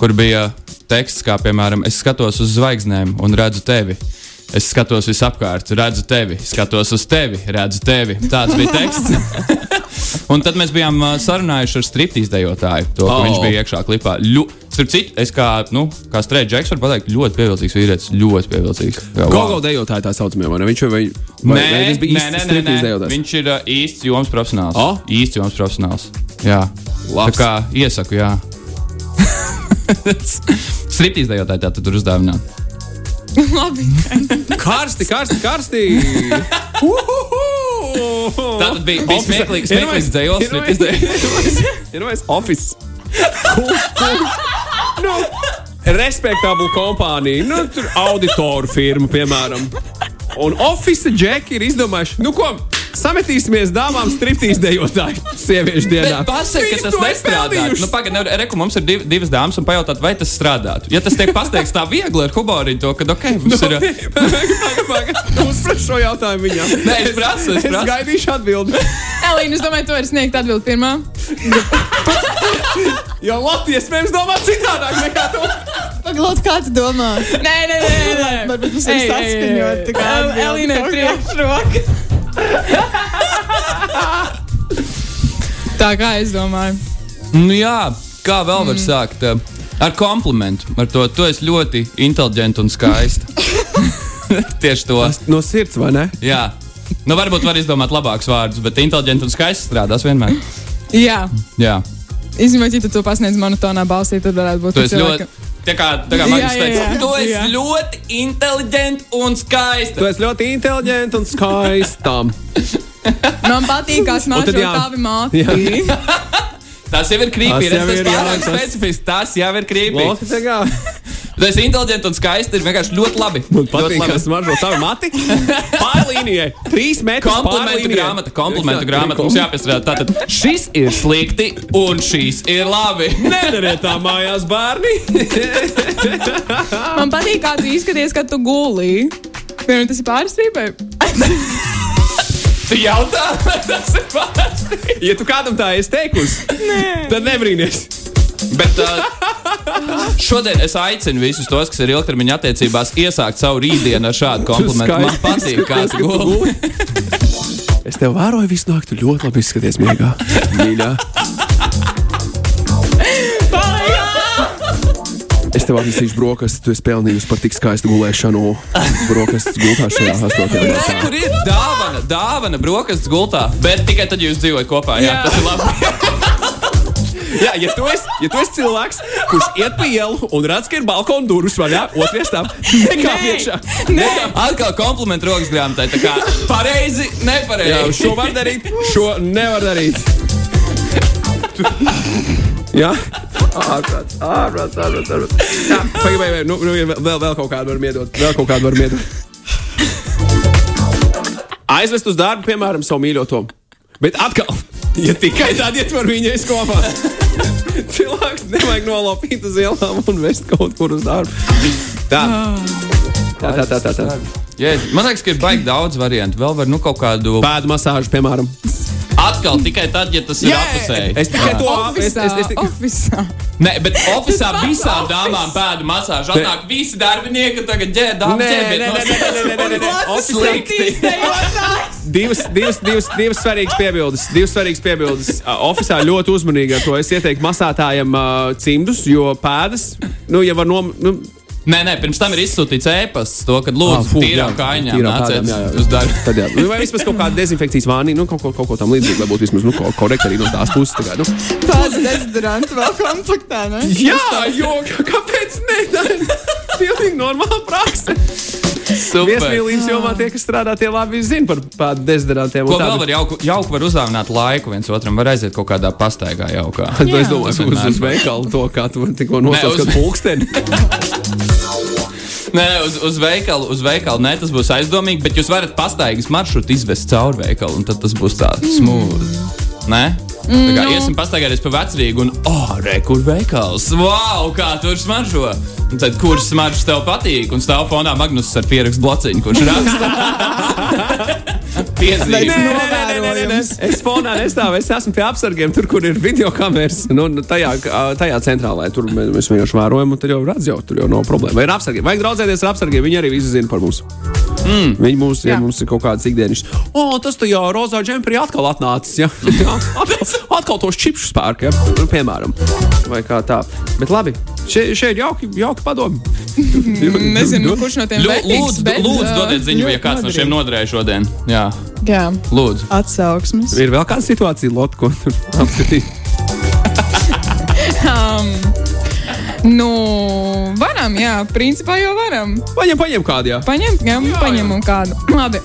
kur bija teksts, kā piemēram, es skatos uz zvaigznēm un redzu tevi. Es skatos visapkārt, redzu tevi, skatos uz tevi, redzu tevi. Tāds bija teksts. Un tad mēs bijām uh, sarunājuši ar striptīzu dejotāju. To, oh. Oh. Viņš bija iekšā klipā. Ļu, starp citu, es kā, nu, kā strēķis džeks varu pateikt, ļoti pievilcīgs vīrietis. Ļoti pievilcīgs. Gogo dejotāji tā saucamie, vai ne? Viņš jau vai, vai, vai viņš bija īsts striptīz dejotājs? Viņš ir uh, īsts joms profesionāls. O? Īsts joms profesionāls. Jā, Labs. tā kā iesaku, jā. Striptīz dejotāji tā tad tur uzdāvināt. Labi. Karsti, karsti, karsti! Tā tad bija, bija smieklīgs, smieklīgs dzējos. Ir vairs office. Nu, respektabla kompānija, nu, tur auditoru firma, piemēram. Un Office džeki ir izdomājuši, nu ko, sametīsimies dāmām striptīs dejotāju sieviešu dienā. Bet pasaka, ka tas to ir nestrādā. pelnījušas. Nu, pagaid, nevar- reku, mums ir div, divas dāmas, un pajautāt, vai tas strādātu. Ja tas tiek pateikts tā viegli ar humoriņu, to, ka, ok, mums ir. Pagaid, pagaid, uzprast šo jautājumu viņam. Nē, es prasu, es Es prasu. gaidīšu atbildi. Elīna, es domāju, tu vari sniegt atbildi pirmā. Jo Latvijas iespējams domā citādāk nekā to. Pagaidām, kā tu domā? Nē, nē, nē. nē. Varbūt mums ir saskaņot. ei. tā kā El- atbildi Elīnai kaut kā. priekšroka. Tā kā es domāju. Nu, jā, kā vēl var sākt? Uh, Ar komplimentu. Ar to, tu esi ļoti inteliģenta un skaista. Tieši to. No sirds, vai ne? Jā. Nu, varbūt var izdomāt labākus vārdus, bet inteliģenti un skaisti strādās vienmēr. Jā. Jā, Izņemot, ja tu to pasniedz monotonā balsī, tad varētu būt tu esi cilvēka- ļoti. Tā kā, tā kā man Jā, jā, teica, jā. tu esi Jā. ļoti inteliģenta un skaista. Tu esi ļoti inteliģents un skaists. Man patīk, kā smaržo tavi māti. Tas jau ir krīpīgi. Tas Tas tas- specifisks. Tas jau ir krīpīgi. Tu esi inteliģents un skaists. Ir vienkārši ļoti labi. Man Ļoti patīk, labi. ka smaržo tavu mati. Pārlīnijai. Trīs metrus Komplimentu pārlīnijai. grāmata, komplimentu Jā, grāmata mums jāpiestrādā. Tātad šis ir slikti un šis ir labi. Nedariet tā mājās, bērni. Man patīk, kā tu izskaties, kad tu gulī. Piemēram, tas ir pārstrīpai. Tu jautā, tas ir pārāk. Ja tu kādam tā esi teikusi, tad nebrīnīties. Bet uh, šodien es aicinu visus tos, kas ir ilgtermiņa attiecībās, iesākt savu rītdienu ar šādu komplimentu. Man patīk, kā tu guli. Es tev vēroju visu nakti, tu ļoti labi izskaties miegā. Mīļā. Es tev atnesīšu brokastis, tu esi pelnījusi par tik skaistu gulēšanu. Brokastis gultā šajā astotajā martā. kur ir dāvana, dāvana brokastis gultā, bet tikai tad, ja jūs dzīvojat kopā. Jā, Jā. tas ir labi. Jā, ja tu, esi, ja tu esi cilvēks, kurš iet pa ielu un redz, ka ir balkona durvis vaļā, otrajā stāvā, nekāp iekšā. Atkal komplimentu rokas grāmatai. Tā kā pareizi, Jā, nepareizi. šo var darīt, šo nevar darīt. Jā, ārprāts, ārprāts, ārprāts. ārprāts. Jā, pagaidi, nu, nu, vēl, vēl kaut kādu var iedot. Vēl kaut kādu var iedot. Aizvest uz darbu, piemēram, savu mīļoto. Bet atkal, ja tikai tad, ja tu ar viņu esi kopā. Cilvēks nevajag nolaupīt uz ielām un vest kaut kur uz darbu. Tā, tā, tā, tā. tā, tā. Jēzus, Man liekas, ka ir baigi daudz variantu. Vēl var nu kaut kādu. Pēdu masāžu, piemēram. Atkal tikai tad, ja tas ir yeah! apusēji. Es tikai to apsēju. Nē, bet oficiālā visām dāmām pēdu masāžu. Atnāk visi darbinieki, tagad ģērbās. Nē, nē, nē, nē, nē, nē, nē, nē. Oficiāli. Divas, divas, divas, divas svarīgas piebildes. Divas svarīgas piebildes. Oficiāli ļoti uzmanīgi ar to es ieteiktu masātājiem uh, cimdus, jo pēdas, nu, ja var nom... Nu, Nē, nē, pirms tam ir izsūtīts ēpasts, to, kad Ah, lūdzu, fu, tīrām jā, kājām nāciet uz darbu. tad, jā. Nu, Vai vismaz kaut kāda dezinfekcijas vānī, nu, kaut ko, kaut ko tam līdzīgu, lai būtu vismaz nu, ko- korekti arī no tās puses. Tā nu. Tāda dezodoranta vēl komplektā, ne? Jā, jo kāpēc ne? Tā ir pilnīgi normāla praksa. Super. Viesmīlības jomā tie, kas strādā, tie labi zina par pādu dezodorantiem. Ko vēl var jauku, jauku var uzdāvināt laiku viens otram, var aiziet kaut kādā pastaigā jaukā. Es domāju, uz, uz veikalu to, kā tu tikko nosauc, uz- kad pulksteni. Nē, uz, uz veikalu, uz veikalu nē, tas būs aizdomīgi, bet jūs varat pastaigas maršrutu izvest cauri veikalu, un tad tas būs tā smūgi. Nē? Tā kā Nu. iesim pastaigāties pa vecrīgu un, oh, re, kur veikals? Wow, kā tur smaržo! Un tad, kurš smaržs tev patīk? Un stāv fonā Magnus ar pierakstu blociņu, kurš raksta. Nē. Es fonā nestāvu, es esmu pie apsargiem, tur, kur ir video kameras. Nu, nu, tajā, tajā centrālā tur mēs, mēs vienkārši vērojam, un tur jau redz, jau tur jau nav problēma. Vai ir apsargi? Vajag draudzēties ar apsargiem, viņi arī visu zina par mums. Mm. Viņi mums, ja mums ir kaut kādas ikdienas. O, tas tajā rozā džemperī atkal atnācis. Ja? Atkal, tos čipsus pērk, ja? Nu, piemēram. Vai kā tā. Bet labi, šeit, šeit jauki, jauki padomi. Nezinu, kurš no tiem vērtīgs, Lūdzu, bet, lūdzu dodiet ziņu, ja kāds no noderīgi. šiem noderēja šodien. Jā, Jā. lūdzu. Atsauksmes. Ir vēl kāda situācija, Lotte, ko tur apskatīt. Um, nu, varam, jā, principā jau varam. Paņem, paņem kādu, jā. Paņemt, jā, paņemam kādu. Labi.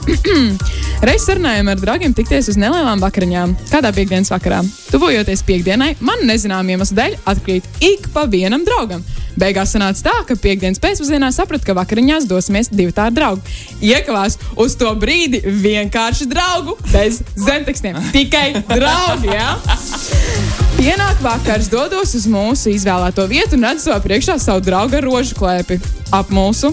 Reiz sarunājām ar draugiem tikties uz nelielām vakariņām. Kādā piekdienas vakarā? Tuvojoties piekdienai, man nezināmā iemesla dēļ atkrīt ik pa vienam draugam. Beigās sanāca tā, ka piekdienas pēcpusdienā sapratu, ka vakariņās dosimies divi tādi draugi. Iekavās uz to brīdi vienkārši draugu, bez zemtekstiem. Tikai draugi! Ja? Pienāk vakars, dodos uz mūsu izvēlēto vietu un redzu savā priekšā savu draugu ar rožu klēpi. Apmulsu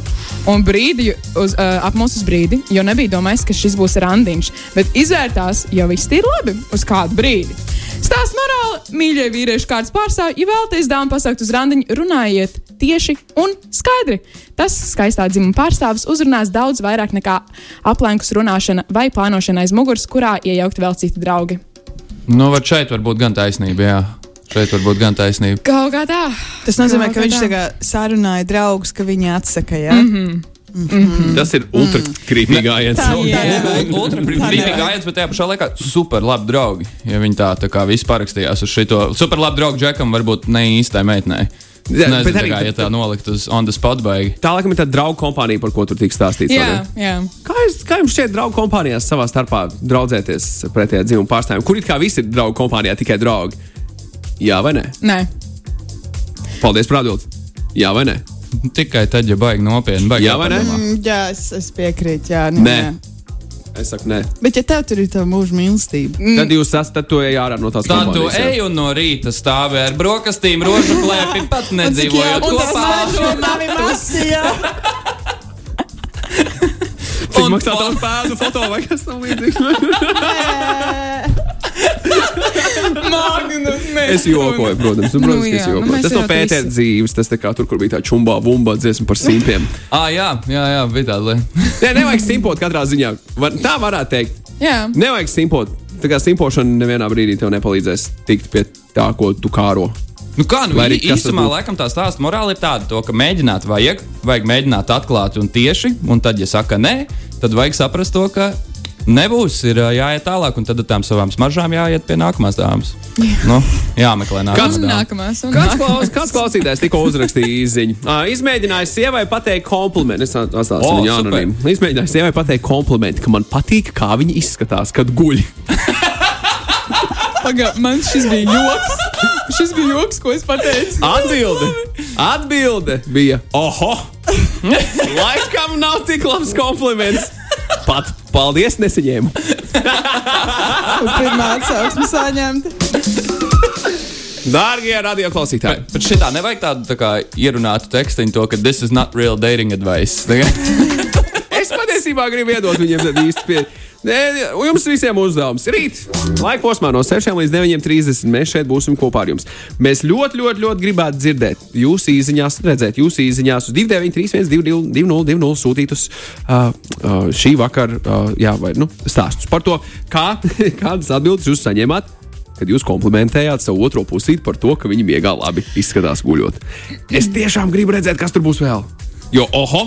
un brīdi, uz, uh, apmulsu uz brīdi, jo nebija domājis, ka šis būs randiņš. Bet izvērtās, jau viss ir labi uz kādu brīdi. Stāsts morāli, mīļie vīrieši, kāds pārstāv, ja vēlaties dāmu pasaukt uz randiņu, runājiet tieši un skaidri. Tas skaistā dzimuma pārstāvis uzrunās daudz vairāk nekā aplenkus runāšana vai plānošana aiz muguras, kurā iejaukt vēl citi draugi. Nu, var šeit var būt gan taisnība, jā. Šeit var būt gan taisnība. Kaut kā tā. Tas nozīmē, ka Kaut kā viņš tā. tagad sarunāja draugus, ka viņi atsaka. Ja? Mm -hmm. Tas ir ultra krīpīgi gājiens. Tā, Nu. Ultra brīvīgi gājiens, bet tajā pašā laikā super labi draugi. Ja viņi tā, tā kā visi parakstījās uz šo super labu draugu džekam, varbūt ne īstai meitenei. Jā, Nezinu, bet tā arī- kā, ja tā nolikt uz on the spot baigi. Tā laikam ir tā draugu kompānija, par ko tur tika stāstīts. Jā, jā. Kā, jūs, kā jums šķiet, draugu kompānijās savā starpā draudzēties pretējā dzimuma pārstāvjiem? Kur it kā visi ir draugu kompānijā, tikai draugi? Jā vai nē? Nē, Paldies par atbildi. Jā vai nē? Tikai tad, ja baigi nopietni. Baigi Jā vai ne? jāpadomā. Mm, Jā, es, es piekrītu. Jā, nu, Nē. jā. Es saku, nē. Bet, ja tev tur ir tā mūža mīlestība, Tad jūs esat, tad to ejat ārā no tās Tad tu ej un no rīta stāvi ar brokastīm, rožu klēpi, pat nedzīvojot un tas kopā. Cik maksā tā pēdu foto vai kas tam līdzīgs? Mēs Es jokoju, protams, nu, protams, Nu, jā, nu, jokoju. mēs Tas no jau Pētera visi- dzīves, tas kā tur, kur bija tā čumbā, bumba dziesma par simpiem. Ah, jā, jā, jā, bija tāda. Nē, nevajag simpot katrā ziņā. Var, tā varētu teikt. Jā, Nevajag simpot. Tā kā simpošana nevienā brīdī tev nepalīdzēs tikt pie tā, ko tu kāro. Nu kā, nu, arī īsumā laikam tā stāsta morāli ir tāda, to, ka mēģināt vajag, vajag mēģināt atklāti un tieši, un tad, ja saka nē, tad vajag saprast to, ka nebūs, ir jāiet tālāk, un tad ar tām savām smaržām jāiet pie nākamās dāmas. Nu, jāmeklē nākamā Kāds- nākamās. Kāds, nākamās. klaus, kāds klausītājs tikko uzrakstīja īziņu? Uh, izmēģinājis sievai pateikt komplimentu. Es atstāju O, viņu anonīmu. Izmēģinājis sievai pateikt komplimentu, ka man patīk, kā viņa izskatās, kad guļ. Paga, man šis bija joks. Šis bija joks, ko es pateicu. Atbilde, atbilde bija: Oho! Laikam nav tik labs kompliments. Pat paldies, nesaņēmu. pirmā atsauksme saņemta. Dārgie radioklausītāji! Bet šitā nevajag tādu tā kā ierunātu tekstiņu, to, ka this is not real dating advice. Patiesībā gribu iedot viņiem tādu īstu pieeju. Nē, Jums visiem uzdevums. Rīt, laika posmā no 6 līdz 9.30. Mēs šeit būsim kopā ar jums. Mēs ļoti, ļoti, ļoti gribētu dzirdēt jūsu īsiņās, redzēt jūsu īsiņās uz 293, 202, sūtītus uh, uh, šī vakara uh, jā, vai, nu, stāstus par to, kā, kādas atbildes jūs saņēmāt. Kad jūs komplimentējāt savu otro pusīti par to, ka viņi miegā labi izskatās guļot. Es tiešām gribu redzēt, kas tur būs vēl. Jo, oho!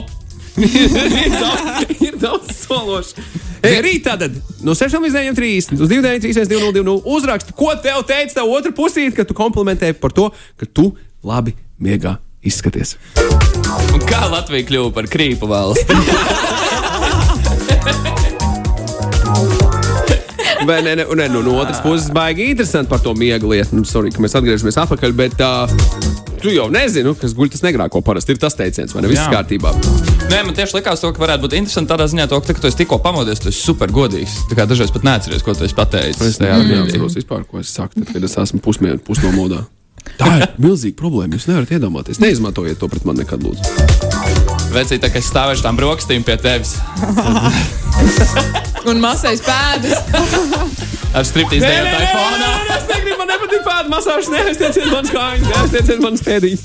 ir daudz, ir daudz sološi. Ei, rīt tātad no 6 līdz 9.30 uz 2.9.3. 2.0. uzraksti, ko tev teica tā otra pusīte, kad tu komplimentēji par to, ka tu labi miegā izskaties. Un kā Latvija kļuva par krīpu valsti? Vai ne, ne, ne, nu, no otras puses, baigi interesanti par to miega lietu. Nu, sorry, ka mēs atgriežamies atpakaļ, bet uh, tu jau nezini, kas guļ tas negrāko parasti. Ir tas teiciens, vai ne? Viss Jā. kārtībā. Nē, man tieši likās, to, ka varētu būt interesanti tādā ziņā, to, ka, tu tikko pamodies, tu esi super godīgs. Tā kā dažreiz pat neatceries, ko tu esi pateicis. Es neatceros vispār, ko es saku, tad, kad es esmu pusmien, pusnomodā. Tā ir milzīga problēma. Jūs nevarat iedomāties. Neizmantojiet to pret mani nekad, lūdzu. Vecīt, tā kā es stāvēšu tam brokastīm pie tevis Un masais pēdas. ar striptīzu dejotāju fonā. es negribu, man nepatīk pēdas masāžas. Nē, es tieciet manas kājas, es tieciet manas pēdīs.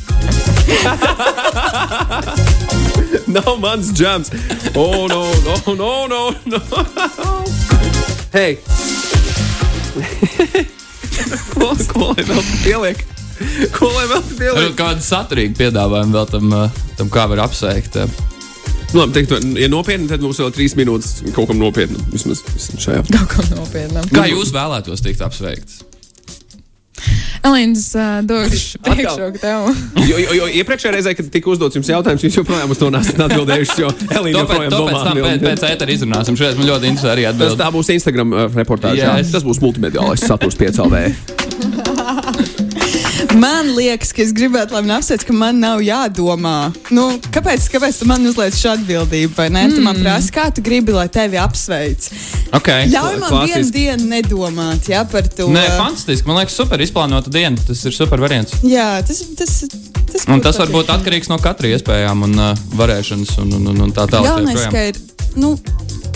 Nav mans džams. Oh, no, no, no, no, no. Hei! ko lai vēl pieliek? Ko lai vēl Varbūt pieliek? kādu saturīgu piedāvājumu vēl tam, uh, tam kā var apsveikt. uh. Nu, Labi, teikt, ja nopietni, tad mums vēl trīs minūtes kaut kam nopietnam. Vismaz šajā. Kaut ko nopietnam. Kā jūs vēlētos tikt apsveikts? Elīnas, uh, došu priekšroku tev. Jo, jo, jo iepriekšējā reizē, kad tika uzdots jums jautājums, jūs joprojām uz to nesat atbildējuši. Jo Elīna joprojām domā, tam pēc, pēc ētera izrunāsim. Šodien man ļoti interesē arī Tas atbildēt. tā būs Instagram uh, reportāžā. Jā. Jā, tas būs multimediālais saturs piecēlē. Man liekas, ka es gribētu, lai man apsveic, ka man nav jādomā. Nu, kāpēc, kāpēc tu man uzliec šo atbildību? vai Ne? Tu man prasi, kā tu gribi, lai tevi apsveic. Okay. Ļauj man vienu klasiski. dienu nedomāt jā, par to. Nē, fantastiski. Man liekas, super izplānota diena. Tas ir super variants. Jā, tas, tas, tas, Un tas var būt atkarīgs no katra iespējām un uh, varēšanas un, un, un, un tā tālāk. Galvenais, ka ir nu,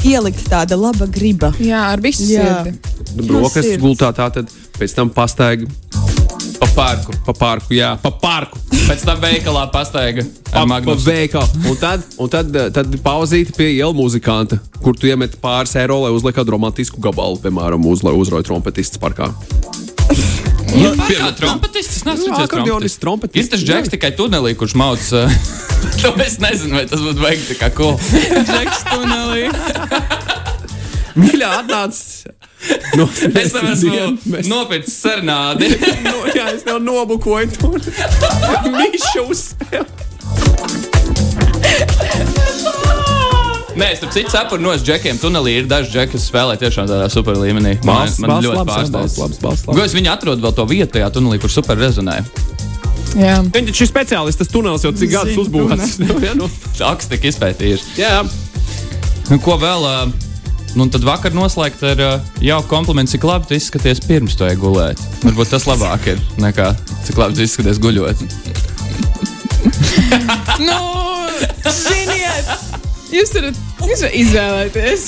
ielikt tāda laba griba. Jā, ar visu sirdi. Brokas sirds. gultā tā tad pēc tam pastaigā Pa parku. pa parku, jā, pa parku. Pēc tam veikalā pastaiga Pa, pa veikalu. Un tad, un tad, tad pauzīti pie ielu muzikanta, kur tu iemet pāris eiro, lai uzliek kādu romantisku gabalu, piemēram, uz, lai uzroja trompetists parkā. Jā, kā trompetists. Es neesmu Jā, redzējis akordeonists, trompetists. Ir tas džeks tikai tunelī, kurš mauc. Uh, to es nezinu, vai tas būtu vajag tā kā ko. Džeks tunelī. Mīļā atnāc! No, Es tam esmu nopircis sarunādi. no, jā, es tev nobukoju tur. Mišu uzspēlēt. Nē, es tam citu saprotu, no džekiem tunelī ir daži džeki, kas spēlē tiešām tādā super līmenī. Man, Balss, man balss ļoti pārsteidz. Gājis viņi atrod vēl to vietu tajā tunelī, kur super rezonē. Jā. Viņš ir speciālists, tas tunels jau cik gadus uzbūvēts. jā, nu. Taks tik izpētījuši. jā. Nu, ko vēl? ā, Nu, tad vakar noslēgt ar uh, jauku komplimentu, cik labi tu izskaties pirms to gulēt. Varbūt tas labāk ir nekā cik labi tu izskaties guļot. Nu, ziniet, jūs varat, jūs varat izvēlēties.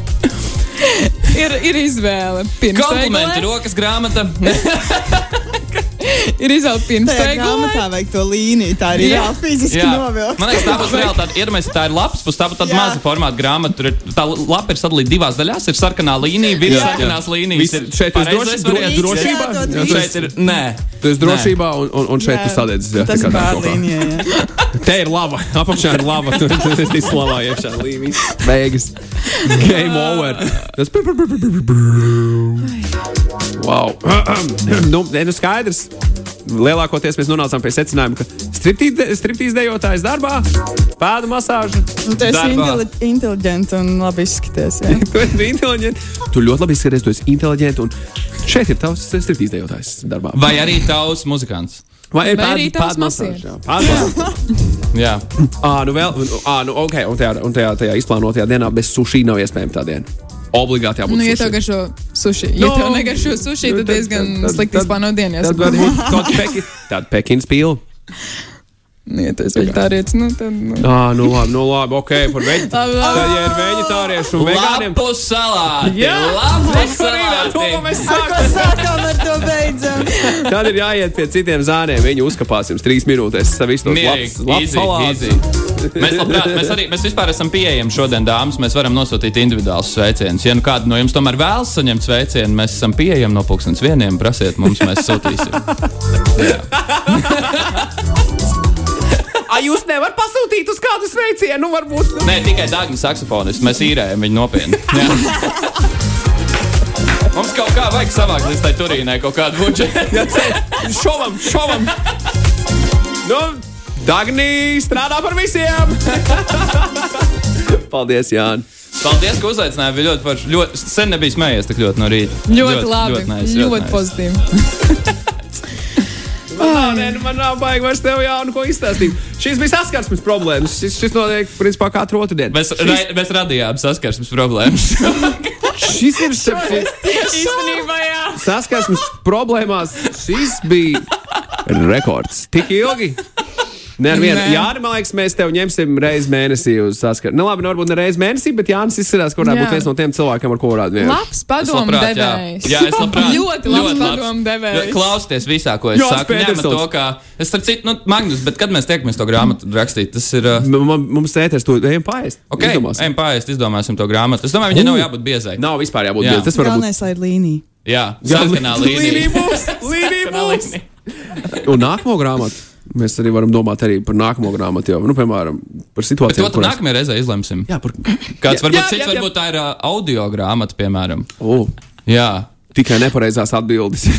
ir, ir izvēle. Pirms Komplimenti, rokas grāmata. Ir izvēle pirms Tajā tegulēt. grāmatā vajag to līniju, tā ir Jā. reāli fiziski novilkt. Man liekas, tā būs reāli tāda iedomājieties, tā ir tā būs tāda Jā. maza formāta grāmata. Tur ir tā lapa ir sadalīta divās daļās. Ir sarkanā līnija, virs sarkanās līnijas. Ir šeit jūs pareizais droši- dro- drošībā? Jā, Šeit ir. Nē. Tu esi drošībā, un, un, un šeit tu sadedzis. jā, Tas tā ir tā pārlīnija. Te ir lava, apakšā ir lava. Tur ir slavā iekšā līnijas. Beigas. Game over. Tas Wow. nu, nu skaidrs. Lielākoties mēs nonācām pie secinājuma, ka striptī- striptīs dejotājs darbā, pēdu masāža. Un Tu esi inteli inteliģents un labi izskaties. Tu esi inteliģents. Tu ļoti labi izskaties, tu esi inteliģents. Un šeit ir tavs striptīs dejotājs darbā. Vai arī tavs muzikants? Vai Vai arī masieris. masāža? jā, Pēdu masāža. Jā. Ā, nu vēl, ā, nu, ok, un tajā, un tajā, tajā izplānotajā dienā bez sushi nav iespējama tā diena. Obligāti jābūt. Nu, ja tev garšo sushi, ja No. tev negaršo Nu, tad diezgan slikti izplāno dienu. Tad varbūt kaut peki, tāda Pekinas pīla. Ja tu esi vegetārietis, nu tad. Nu. Ah, nu labi, nu labi, ok, par veģi. Labi, labi. Tad, ja ir veģetārieši un vegāniem, Lapu salāti! Jā, Lapu Rekorīnā, to, ko salāti! mēs sākam. sākām, ar to beidzam. Tad ir jāiet pie citiem zāniem. Viņi uzkapās jums trīs minūtes. Visu tos labs, labs easy. Mēs, labprāt, mēs, arī, mēs vispār esam pieejami šodien, dāmas. Mēs varam nosūtīt individuālus sveicienus. Ja nu kāda no jums tomēr vēlas saņemt sveicienu, mēs esam pieejami no pulkstenes vieniem. Prasiet mums, mēs sūtīsim. Ai, jūs nevarat pasūtīt uz kādu sveicienu, nu varbūt. Nē, tikai dārgi saksofonists. Mēs īrējam viņu nopietni. Jā. Mums kaut kā vajag savākt līdz tai turīnai kaut kādu budžetu. Šovam, šovam. Nu, Dagnī strādā par visiem. Paldies, Jānis. Paldies, ka uzaicinājāt. Bija ļoti forši. Ļoti, sen nebija smējies tik ļoti no rīta. Ļoti labi. Ļoti, nice, ļoti, nice. pozitīvi. Man, nē, nu, man nav baigi vairs tev jaunu ko izstāstīt. Šīs bija saskarsmes problēmas. Šis, šis notiek principā katru otru dienu. Mēs, ra, mēs radījām saskarsmes problēmas. Šis ir Īstenībā, saskarsmes problēmās. Šis bija rekords. Tik ilgi. Nē, ar vienu. Jā, man liekas, mēs tev ņemsim reizi mēnesī uz saskarsmi. Nu, labi, nu, varbūt ne reizi mēnesī, bet Jānis izskatās, ka varētu Jā. būt viens no tiem cilvēkiem, ar ko varētu vienkārši. Labs padomu labprāt, jā. devējs. Jā, es labprāt. Ļoti labs padomu devējs. Klausieties visā, ko es Jānis saku. Ņemat to, kā. Es starp citu, nu, Magnus, bet kad mēs tiekamies to grāmatu rakstīt, tas ir. Uh, Mums ēteris to ejam paēst. Ok, Izdomāsim. ejam pāriest, izdomāsim to grāmatu. Es domāju, viņai nav jābūt biezai. Nav vispār jābūt Jā. tādam. Tas var būt. Galvenais, lai līnija. Jā, sarkanā līnija līnija. būs, līnija būs. Un nākamo grāmatu. Mēs arī varam domāt arī par nākamo grāmatu. Jau, nu, piemēram, par Bet situāciju, to tad nākamajā reizē izlemsim. Jā, par... Kāds Jā, varbūt jā, cits, jā, jā. varbūt tā ir uh, audio grāmata, piemēram. O, Jā. tikai nepareizās atbildes.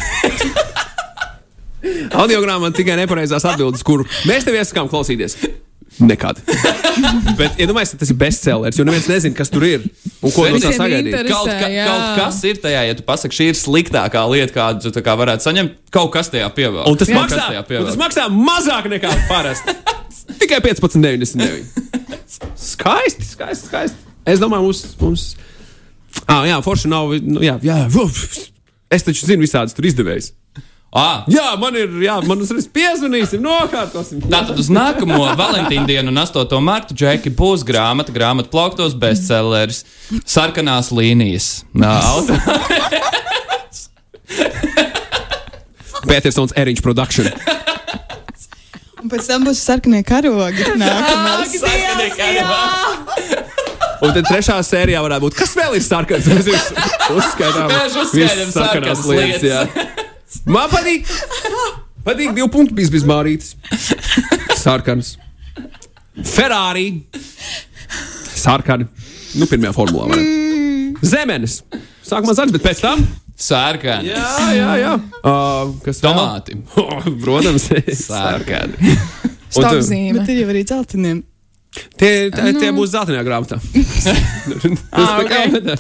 Audio grāmata tikai nepareizās atbildes, kuru mēs tev iesakām klausīties. Nekad. Bet, iedomājieties, tas ir bestsellers, jo neviens nezina, kas tur ir un ko no tā sagaidīt. Kaut, ka, jā. kaut kas ir tajā, ja tu pasaki, šī ir sliktākā lieta, kādu tu tā kā varētu saņemt. Kaut kas tajā pievēl. Un tas, Kaut maksā, un tas maksā mazāk nekā parasti. Tikai 15,99. Skaisti, skaisti, skaisti. Es domāju, mums. mums... Ah, jā, forši nav. Nu, jā, jā, es taču zinu visādas tur izdevējus. Ah, Jā, man ir, jā, man uzreiz piezvanīsim, nokārtosim. Tātad uz nākamo Valentīna dienu un 8. martu Džeki būs grāmata, grāmata plauktos bestselleris, sarkanās līnijas. Nā, auto. Petersons Eriņš Production. Un pēc tam būs sarkanie karogi. Nākamais. Sarkanie karogi. Un tad trešā sērijā varētu būt, kas vēl ir sarkans. Mēs uz- uzskaitām Mēs uzskaitām visas sarkanās sarkanas lietas. Man patīk. Patīk divu punktu bijis bez mārītes. Sarkans. Ferrari. Sarkani. Nu, pirmajā formulā. vai ne? Zemenes. Sākumā zaļš, bet pēc tam. Sarkani. Jā, jā, jā. Uh, kas? Tomāti. Oh, protams. Tu- Stopzīme. Bet ir jau arī dzelteniem. Tie, tie, tie būs zeltainajā grāmatā. Tas tā kā ok.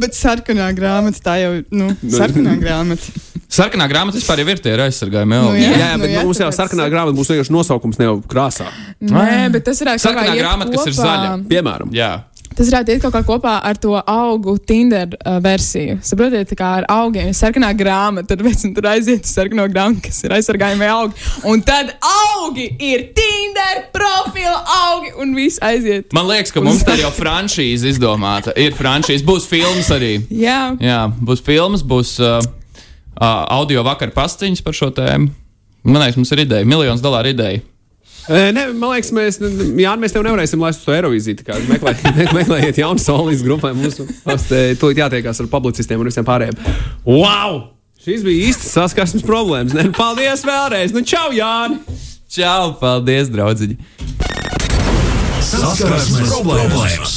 Bet sarkanā grāmata tā jau, nu, sarkanā grāmata. Sarkanā grāmata vispār ir tie ir aizsargājumi. Nu, Jā, Jā, jā, nu bet jā, mums jau sarkanā grāmata būs vienkārši nosaukums, ne jau krāsā. Nē, bet tas kaut kā Sarkanā grāmata, kas ir kopā. zaļa. Piemēram, Jā. Tas varētu iet kaut kā kopā ar to augu Tinder uh, versiju. Saprotiet, kā ar augiem ir sarkanā grāmata, tad pēc tam tur aiziet uz sarkano grāmatu, kas ir aizsargājumie augi. Un tad augi ir Tinder profila augi un viss aiziet. Man liekas, ka mums tā jau franšīze izdomāta. Ir franšīze, būs filmas arī. Jā, Jā, būs filmas, būs uh, audio vakar pastiņas par šo tēmu. Man liekas, mums ir ideja, miljonus dolāru ideja. E, ne, man liekas, mēs, jā, mēs tev nevarēsim laist uz to Eirovīziju. tā kā Meklējiet, meklējiet jaunu solīdu grupai. Mums te tūlīt jātiekās ar publicistiem un visiem pārējiem. Wow! Šīs bija īstas saskarsmes problēmas. Ne? Paldies vēlreiz! Nu, čau, Jāni! Čau, paldies, draugiņi! Saskarsmes problēmas!